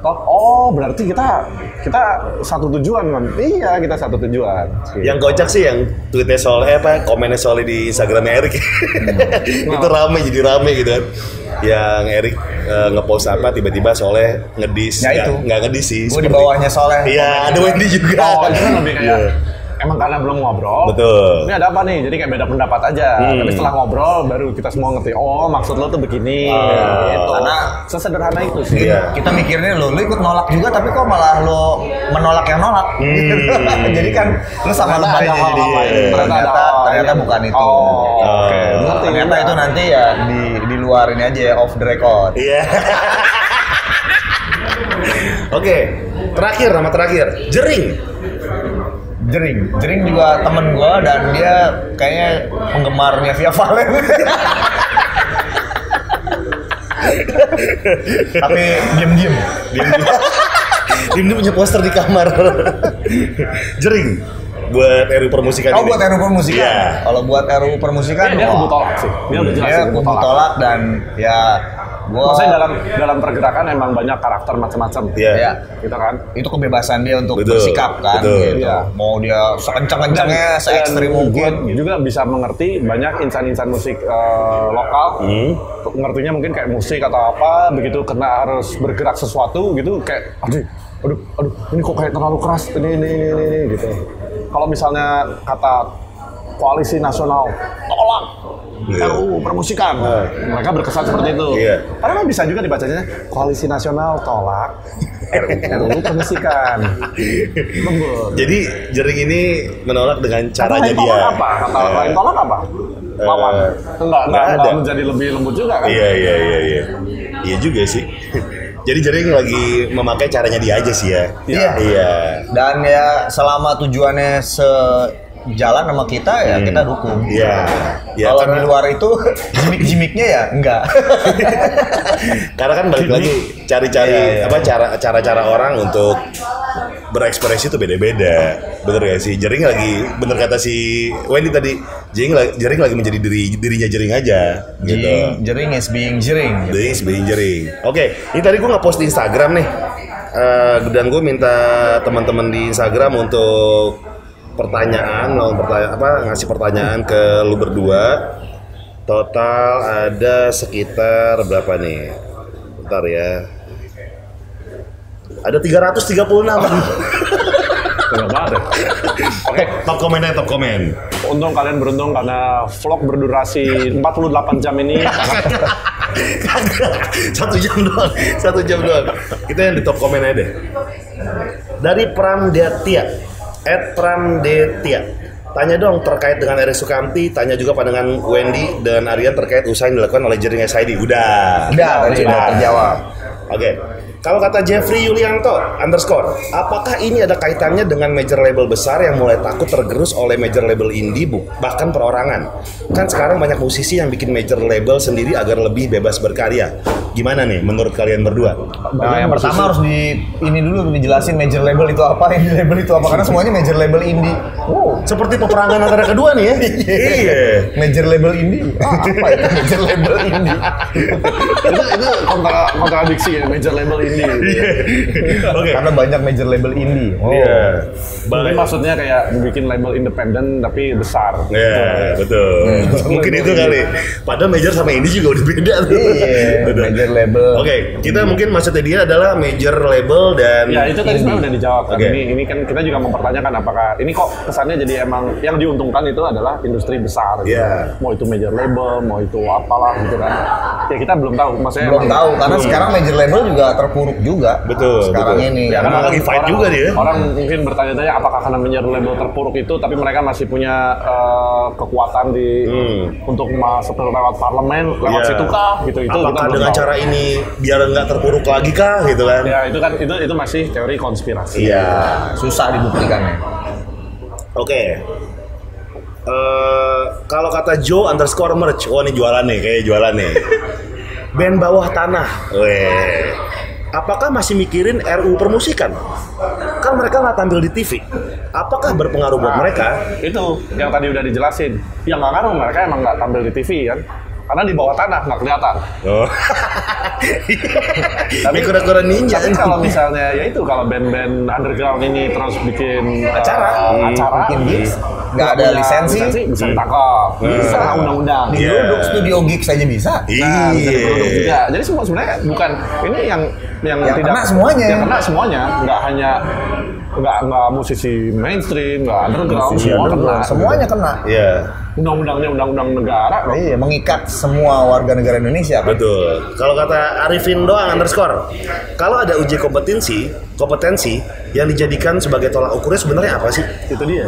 Toh, oh berarti kita kita satu tujuan kan? Iya kita satu tujuan. Yang kocak sih yang tweetnya soal eh, apa komennya soalnya di Instagramnya Erik itu rame jadi rame gitu kan yang Erik eh, ngepost apa tiba-tiba soalnya ngedis Ya Nggak- itu. nggak ngedis sih Gue di bawahnya soalnya. iya ada Wendy juga Oh, itu kan lebih kayak Iya. Emang karena belum ngobrol. Betul. Ini ada apa nih? Jadi kayak beda pendapat aja. Hmm. Tapi setelah ngobrol baru kita semua ngerti. Oh, maksud lo tuh begini. Ah. gitu. Karena- sesederhana itu sih. Iya. Kita mikirnya lo, lo ikut nolak juga tapi kok malah lo menolak yang nolak. Hmm. Jadi kan lo sama hal-hal jadi lain. ternyata, Ternyata hal ternyata bukan itu. Oh, oke. Ah. Ngerti. Ternyata itu nanti ya di di luar ini aja ya, off the record. Iya. Oke, terakhir nama terakhir, Jering. Jering, Jering juga temen gua dan dia kayaknya penggemarnya Via Valen. Tapi diem-diem. Dia dia punya poster di kamar. Jering. Buat RU permusikan Oh ini. buat RU permusikan. Iya. Kalau buat RU permusikan, Eh, dia wah, kubu tolak sih. Dia udah jelas dia kubu tolak dan ya gua Maksudnya dalam dalam pergerakan emang banyak karakter macam-macam. Iya. ya, Gitu kan. itu kebebasan dia untuk Betul, bersikap kan betul. gitu. Iya. Mau dia sekencang-kencangnya, se ekstrim mungkin. juga bisa mengerti banyak insan-insan musik eh, lokal Hmm. ngertinya mungkin kayak musik atau apa begitu kena harus bergerak sesuatu gitu kayak aduh aduh aduh ini kok kayak terlalu keras ini ini ini, ini, ini," gitu kalau misalnya kata koalisi nasional tolak Iya. RUU permusikan Ah. mereka berkesan seperti itu Iya. padahal bisa juga dibacanya koalisi nasional tolak RUU permusikan Jadi Jering ini menolak dengan caranya lain dia. tolak apa? Kata Eh, lain tolak apa? Lawan. Eh, enggak, nggak enggak, ada. enggak menjadi lebih lembut juga kan? Iya iya iya iya. Iya juga sih. Jadi Jering lagi memakai caranya dia aja sih ya. Iya. Iya. Dan ya selama tujuannya se jalan sama kita ya kita dukung. Iya. Ya, Kalau karena, di luar itu gimmick-gimmicknya ya enggak. karena kan balik lagi cari-cari Iya, iya. apa cara cara-cara orang untuk berekspresi itu beda-beda. Bener gak sih? Jering lagi bener kata si Wendy tadi, Jering, la- Jering lagi menjadi diri dirinya Jering aja gitu. Jering, jering is being jering. gitu. Jering sebagai jering. Oke, ini tadi gue nge-post di Instagram nih. Eh, dan gue minta teman-teman di Instagram untuk pertanyaan, mau pertanyaan apa ngasih pertanyaan ke lu berdua. Total ada sekitar berapa nih? Bentar ya. Ada 336. Banyak banget ya. Oke, top komennya top komen. untung kalian beruntung karena vlog berdurasi 48 jam ini satu jam doang, satu jam doang. Kita yang di top komen aja deh. Dari Pramdetia, at Pramdetia. Tanya dong terkait dengan Eri Sukamti, tanya juga pandangan Wendy dan Aryan terkait usaha yang dilakukan oleh Jering SID. Udah. Udah, tadi udah terjawab. Oke. Kalau kata Jeffrey Yulianto underscore, apakah ini ada kaitannya dengan major label besar yang mulai takut tergerus oleh major label indie bu- bahkan perorangan? Kan sekarang banyak musisi yang bikin major label sendiri agar lebih bebas berkarya. Gimana nih menurut kalian berdua? Nah, yang pertama harus di ini dulu dijelasin major label itu apa, indie label itu apa karena semuanya major label indie. Wow. Seperti peperangan antara kedua nih ya. iya. Major label indie. Ah, apa itu major label indie? itu itu kontra kontradiksi ya major label ini. Iya. Oke. Karena banyak major label indie. Oh. Iya. Mungkin maksudnya kayak bikin label independen tapi besar. Iya, betul. Mungkin itu kali. Padahal major sama indie juga udah beda tuh. Iya, Betul. major label. Oke, kita mungkin maksudnya dia adalah major label dan Ya itu tadi sebenarnya udah dijawab. Oke. Ini ini kan kita juga mempertanyakan apakah ini kok kesannya jadi emang yang diuntungkan itu adalah industri besar. Gitu. Iya. Mau itu major label, mau itu apalah gitu kan. Ya kita belum tahu. Maksudnya Belum emang- tahu karena belum. sekarang major label juga terpuruk juga. Betul, Sekarang betul. ini. Ya, Karena lagi fight orang- juga dia. Orang mungkin bertanya-tanya apakah karena major label terpuruk itu, tapi mereka masih punya eh, kekuatan di Hmm. untuk masuk ke lewat parlemen, lewat Iya. situ kah? Gitu itu. kita Apakah dengan tahu. cara ini biar nggak terpuruk lagi kah gitu kan? Ya itu kan itu itu masih teori konspirasi. Iya. susah dibuktikannya. Oke. Eh, kalau kata Joe underscore merch, wah ini jualan nih, kayak jualan nih. Band bawah tanah, weh. Apakah masih mikirin RU permusikan? Kan mereka nggak tampil di TV. Apakah berpengaruh buat mereka? Itu yang tadi udah dijelasin. Yang nggak ngaruh mereka emang nggak tampil di TV kan. Karena di bawah tanah nggak kelihatan. Oh. Tapi kura-kura ninja. Tapi kalau misalnya ya itu kalau band-band underground ini terus bikin uh, Acara. acara, Bikin gigs. Nggak ada punya lisensi. bisa ditangkap. Bisa kena undang-undang. Iya. Duduk studio gigs saja bisa. Nah, bisa diproduk Iya. juga. Jadi semua sebenarnya bukan ini yang yang, Yang tidak kena semuanya. Yang kena semuanya, nggak hanya nggak nggak musisi mainstream, nggak underground, Musisi semua underground, kena. Semuanya kena. Iya, Undang-undangnya undang-undang negara. loh. Iya, mengikat semua warga negara Indonesia. Kan? betul. Kalau kata Arifin doang underscore, kalau ada uji kompetensi, kompetensi yang dijadikan sebagai tolak ukurnya sebenarnya apa sih? Itu dia.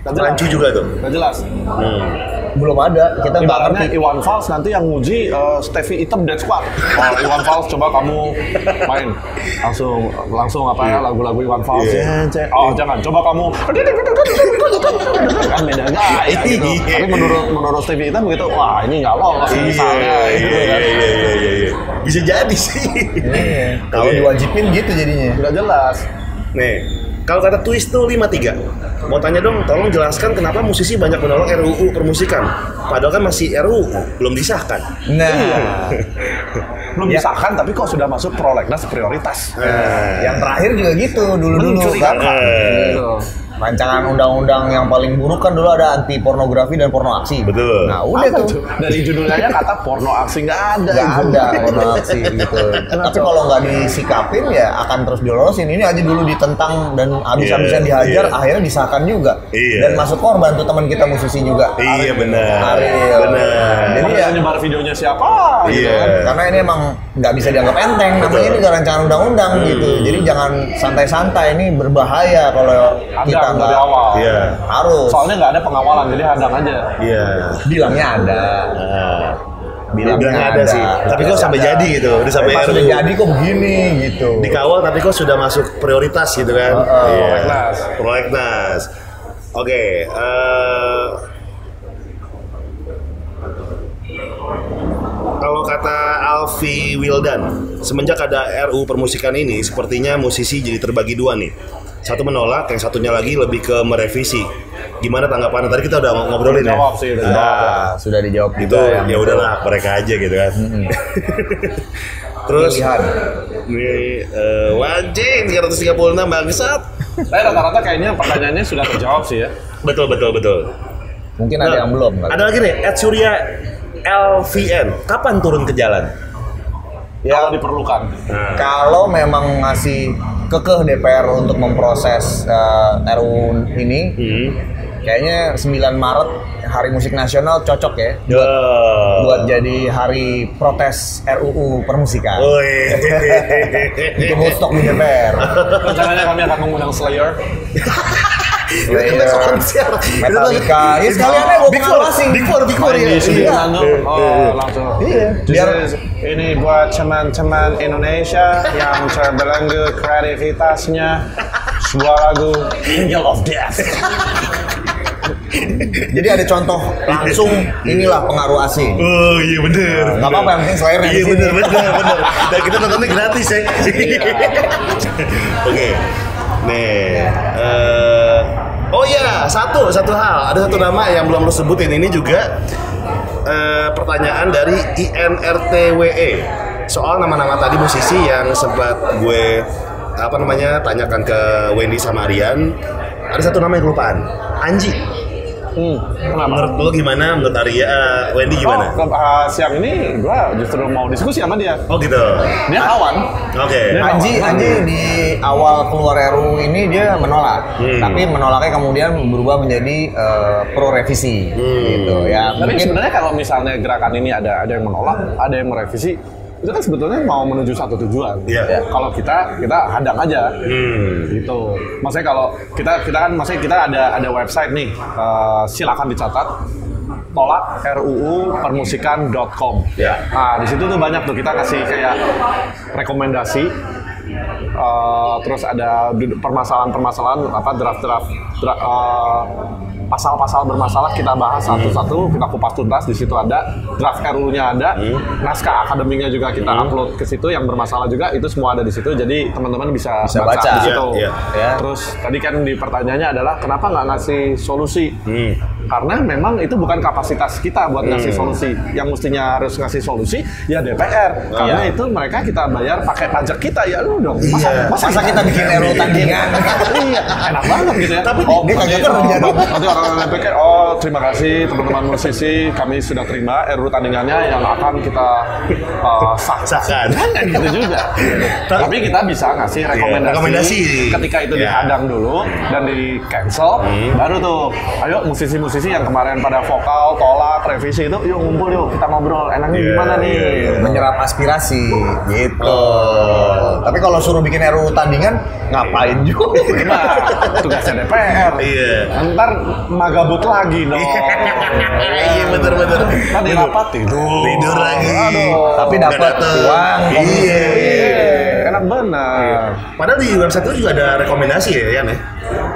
Jelas. Rancu juga tuh. Nggak jelas. Hmm. Belum ada, kita nggak Ibaratnya ngerti. Iwan Fals nanti yang nguji uh, Stevie Item Dead Squad. Oh, Iwan Fals coba kamu main langsung langsung apa ya lagu-lagu Iwan Fals. Iya. Cek. Oh jangan coba kamu kan beda gaya gitu. Iya. Tapi menurut menurut Stevie Item gitu, wah ini nggak lolos Iya, misalnya iya, gitu iya, kan. iya, iya, iya, iya. Bisa jadi sih. Iya. Kalau diwajibin gitu jadinya. Udah jelas. Nih, kalau kata Twist tuh 53. Mau tanya dong, tolong jelaskan kenapa musisi banyak menolak RUU permusikan. Padahal kan masih RUU, belum disahkan. Nah, Belum Ya. disahkan tapi kok sudah masuk prolegnas prioritas. Nah, yang terakhir juga gitu dulu-dulu kan. Eh, Gitu. Rancangan undang-undang yang paling buruk kan dulu ada anti pornografi dan porno aksi. Betul. Nah, udah Apa tuh. Dari judulnya aja kata porno aksi nggak ada. Nggak ada porno aksi gitu. Tapi kalau nggak disikapin ya akan terus dilolosin. Ini aja dulu ditentang dan habis-habisan Iya, dihajar, iya. akhirnya disahkan juga. Iya. Dan masuk korban tuh teman kita musisi juga. Iya benar. Ariel. Benar. Jadi ya nyebar videonya siapa? gitu Iya. kan. karena ini emang nggak bisa dianggap enteng namanya ini rancangan undang-undang Hmm. gitu jadi jangan santai-santai ini berbahaya kalau Hadang kita dari nggak awal. Iya. harus Soalnya nggak ada pengawalan, jadi hadang aja. Iya. bilangnya ada Nah, bilangnya bilangnya ada sih. Tapi kok sampai ada. jadi gitu, udah sampai pas udah jadi kok begini gitu dikawal tapi kok sudah masuk prioritas gitu kan? Heeh. Iya. Prolegnas. Prolegnas. Oke, eh, kalau kata Alfi Wildan, semenjak ada RU permusikan ini, sepertinya musisi jadi terbagi dua nih. Satu menolak, yang satunya lagi lebih ke merevisi. Gimana tanggapannya? Tadi kita udah ngobrolin ya. Jawab sih, udah Nah, Nah, sudah dijawab itu juga yang ya udahlah mereka aja gitu kan. Terus Pilihan. nih eh, wajib 336 bangsat. Tapi rata-rata kayaknya pertanyaannya sudah terjawab sih ya. Betul betul betul. Mungkin ada yang belum. kali. Ada lagi nih, Ed Surya LVN. Kapan turun ke jalan? Ya, Kalau diperlukan. Nah, kalau memang masih kekeh DPR untuk memproses eh, RUU ini, hmm. kayaknya 9 Maret Hari Musik Nasional cocok ya Ya. buat jadi hari protes RUU permusikan. Itu stok di DPR. Rencananya kami akan mengundang Slayer. Slayer, konser. Metallica. Ya sekalian aja buat Big Four, pengawasi. Big Four, Big Four ya. Iya. Oh, langsung. Iya, biar- is- ini buat teman-teman Indonesia yang terbelenggu kreativitasnya sebuah lagu Angel of Death. Jadi ada contoh langsung inilah pengaruh asing. Oh iya bener. Nggak apa-apa, yang penting Slayer Iya bener bener bener. Dan kita nontonnya gratis ya. Oke. Nih. eh, oh iya satu satu hal. Ada satu nama yang belum lo sebutin ini juga eh, pertanyaan dari INRTWE soal nama-nama tadi musisi yang sempat gue apa namanya tanyakan ke Wendy sama Aryan. Ada satu nama yang kelupaan. Anji. Hmm, kenapa? Menurut lo gimana? Menurut Arya, eh, Wendy gimana? Oh, uh, siang ini gua justru mau diskusi sama dia. Oh gitu. Dia kawan. Oke. Dia- Anji, Anji di awal keluar RUU ini dia menolak, Hmm. tapi menolaknya kemudian berubah menjadi eh, pro revisi, Hmm. gitu ya. Tapi Mungkin sebenarnya kalau misalnya gerakan ini ada ada yang menolak, ada yang merevisi, itu kan sebetulnya mau menuju satu tujuan. Iya. Ya, Kalau kita kita hadang aja. Hmm. gitu. Maksudnya kalau kita kita kan maksudnya kita ada ada website nih, eh, silakan dicatat tolak RUU permusikan.com. Ya. Nah, di situ tuh banyak tuh kita kasih kayak rekomendasi eh, terus ada permasalahan-permasalahan apa draft-draft dra- eh, pasal-pasal bermasalah kita bahas satu-satu kita kupas tuntas di situ ada draft RUU-nya ada naskah akademiknya juga kita upload ke situ yang bermasalah juga itu semua ada di situ jadi teman-teman bisa, Bisa baca. di situ Iya, iya. terus tadi kan di pertanyaannya adalah kenapa nggak ngasih solusi Hmm. Karena memang itu bukan kapasitas kita buat ngasih solusi yang mestinya harus ngasih solusi ya DPR karena Iya. itu mereka kita bayar pakai pajak kita ya lu dong masa, Iya. masa kita bikin RUU tandingan? iya enak banget gitu ya Tapi oh, dia kagak nanti, oh, nanti orang-orang DPR oh terima kasih teman-teman musisi kami sudah terima RUU tandingannya yang akan kita uh, sah Sahkan. Gitu juga. Tapi kita bisa ngasih rekomendasi. Iya, rekomendasi. Ketika itu Iya. dihadang dulu dan di cancel, baru tuh, ayo musisi-musisi yang kemarin pada vokal, tolak, revisi itu, yuk ngumpul yuk kita ngobrol. Enaknya Iya, gimana nih? iya, iya. Menyerap aspirasi, gitu. Oh. Tapi kalau suruh bikin RUU tandingan, ngapain juga? Nah, tugasnya DPR. Iya. Ntar magabut lagi dong. Iya bener-bener. Kan di rapat tidur. Tidur lagi. Aduh. Tapi dapat uang, komisi. Iya. Iya, enak benar. Padahal di website itu juga ada rekomendasi ya, Yan ya?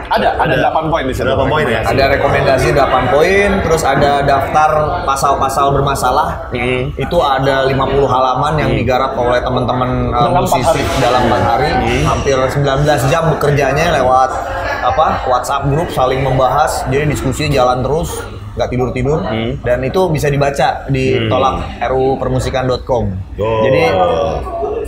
Ada, ada 8 poin di situ. Ada 8 poin ya? Ada rekomendasi 8 poin, terus ada daftar pasal-pasal bermasalah. Hmm. Itu ada 50 halaman yang digarap oleh teman-teman uh, Dalam empat musisi hari. dalam 4 hari. Hampir 19 jam bekerjanya lewat apa? WhatsApp grup saling membahas. Jadi diskusi jalan terus, nggak tidur-tidur. Dan itu bisa dibaca di tolak rupermusikan.com. Oh. Jadi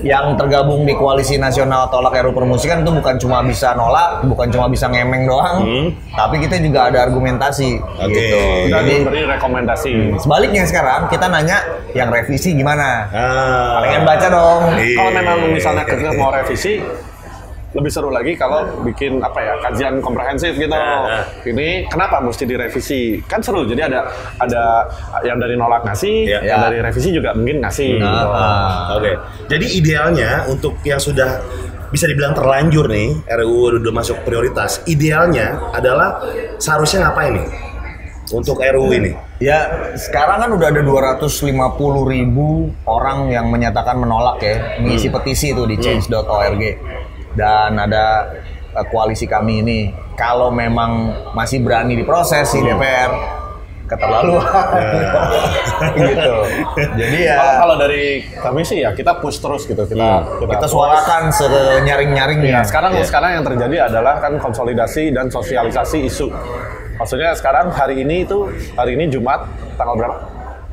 yang tergabung di koalisi nasional tolak RUU permusikan itu bukan cuma bisa nolak, bukan cuma bisa ngemeng doang, Hmm. tapi kita juga ada argumentasi Oke. gitu. Dan Jadi memberi rekomendasi. sebaliknya sekarang kita nanya yang revisi gimana? Ah. Pengen baca dong. Iya. Kalau memang misalnya kekeh mau revisi, lebih seru lagi kalau bikin apa ya kajian komprehensif gitu. Nah. Ini kenapa mesti direvisi? Kan seru. Jadi ada ada yang dari nolak ngasih, Iya. yang Ya. dari revisi juga mungkin ngasih. Nah, gitu. ah. Oke. Jadi idealnya untuk yang sudah bisa dibilang terlanjur nih RUU udah masuk prioritas, idealnya adalah seharusnya ngapain nih untuk RUU ini? Ya, sekarang kan udah ada 250 ribu orang yang menyatakan menolak ya, mengisi petisi itu di change.org. Dan ada uh, koalisi kami ini. kalau memang masih berani diproses si DPR keterlaluan gitu. Jadi ya Kalau kalau dari kami sih ya kita push terus gitu kita kita suarakan senyaring-nyaringnya. Ya, sekarang Iya. sekarang yang terjadi adalah kan konsolidasi dan sosialisasi isu. Maksudnya sekarang hari ini itu hari ini Jumat tanggal berapa?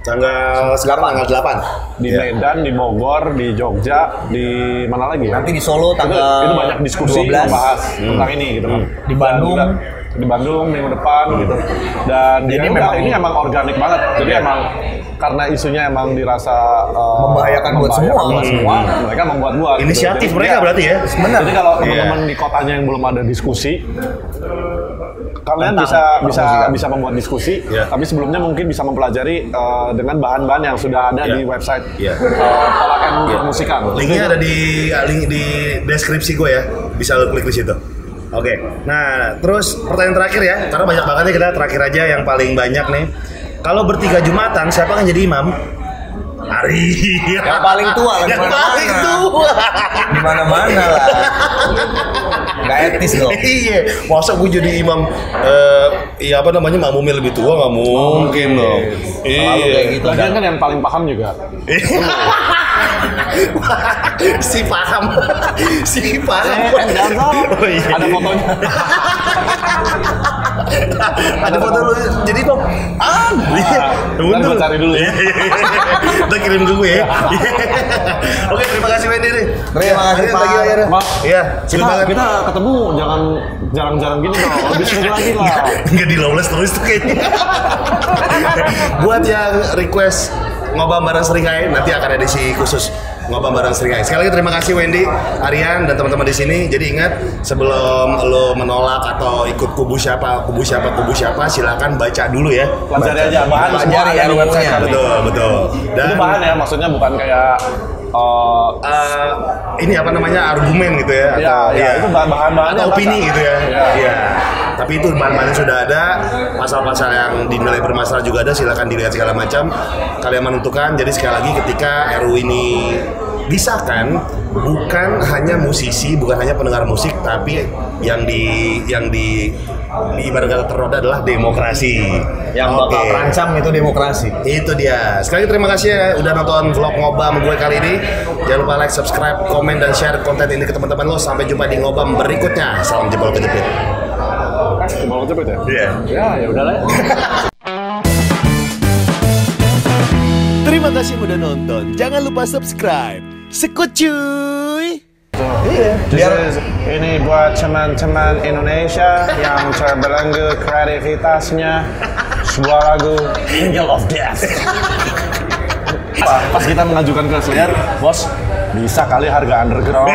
Tanggal sekarang tanggal 8. Di Iya. Medan, di Bogor, di Jogja, di mana lagi ya? Nanti di Solo itu, tanggal itu banyak diskusi 12. membahas tentang ini gitu kan. Di Bandung. Dan juga di Bandung minggu depan gitu. Dan Jadi ya memang- ini emang organik banget. Jadi emang karena isunya emang dirasa uh, Membahayakan buat semua. buat semua, mereka membuat-buat. gitu. Inisiatif Jadi, mereka ya, berarti ya. Benar. Jadi kalau Iya. teman-teman di kotanya yang belum ada diskusi, kalian Tentang bisa bisa bisa membuat diskusi, Iya. tapi sebelumnya mungkin bisa mempelajari uh, dengan bahan-bahan yang sudah ada Iya. di website Iya. uh, Permusikan. Linknya ada di link di deskripsi gue ya, bisa lo klik di situ. Oke, nah terus pertanyaan terakhir ya, karena banyak banget nih kita terakhir aja yang paling banyak nih. Kalau bertiga jumatan, siapa yang jadi imam? Ari. Yang paling tua lah, Yang paling tua. Di mana-mana lah. Gak etis dong. iya, masa gue jadi imam? Eh, iya apa namanya makmumnya lebih tua nggak mungkin dong. Selalu kayak gitu. Lagian kan yang paling paham juga. si paham, si paham. Eh, salah. Oh, iya. Ada fotonya. Ada foto lu jadi kok ah iya. Ntar gua cari dulu. Ya. Ntar kirim ke gue ya. Oke terima kasih Wendy nih. Terima kasih, Pak. Pak, iya Kita, kita ketemu jangan jarang-jarang gini dong. Lebih sering lagi lah. nggak di lawless terus tuh kayaknya. Buat yang request ngobam bareng seringai nanti akan ada edisi khusus ngobam bareng seringai sekali lagi terima kasih Wendy Aryan dan teman-teman di sini jadi ingat sebelum lo menolak atau ikut kubu siapa kubu siapa kubu siapa silakan baca dulu ya Pelajari Baca. aja bahan Pelajari semua ada di RUU-nya. website kami. betul betul dan Itu bahan ya, maksudnya bukan kayak uh, eh, ini apa namanya argumen gitu ya Ya, ya, itu bahan-bahannya atau opini baca. gitu ya Ya. Iya. tapi itu bahan-bahan sudah ada pasal-pasal yang dinilai bermasalah juga ada silakan dilihat segala macam kalian menentukan jadi sekali lagi ketika RU ini disahkan bukan hanya musisi bukan hanya pendengar musik tapi yang di yang di ibarat kata ternoda adalah demokrasi Yang bakal Oke. terancam itu demokrasi. Itu dia. Sekali lagi terima kasih ya udah nonton vlog ngobam gue kali ini. Jangan lupa like, subscribe, komen dan share konten ini ke teman-teman lo. Sampai jumpa di ngobam berikutnya. Salam jempol kejepit. mau cepet ya? Iya. Ya, ya udahlah. Terima kasih udah nonton. Jangan lupa subscribe. Sekut cuy. This is- ini buat teman-teman Indonesia yang terbelenggu kreativitasnya sebuah lagu Angel of Death. Pas pas kita mengajukan ke Slayer, bos, bisa kali harga underground.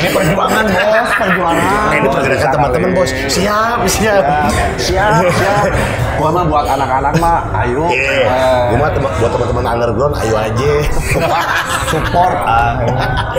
Ini perjuangan bos, perjuangan. Ini pergerakan teman-teman bos. Siap, siap. siap, siap. Gua mah buat anak-anak mah, ayo. Iya. Gue mah buat teman-teman underground, ayo aja. Support.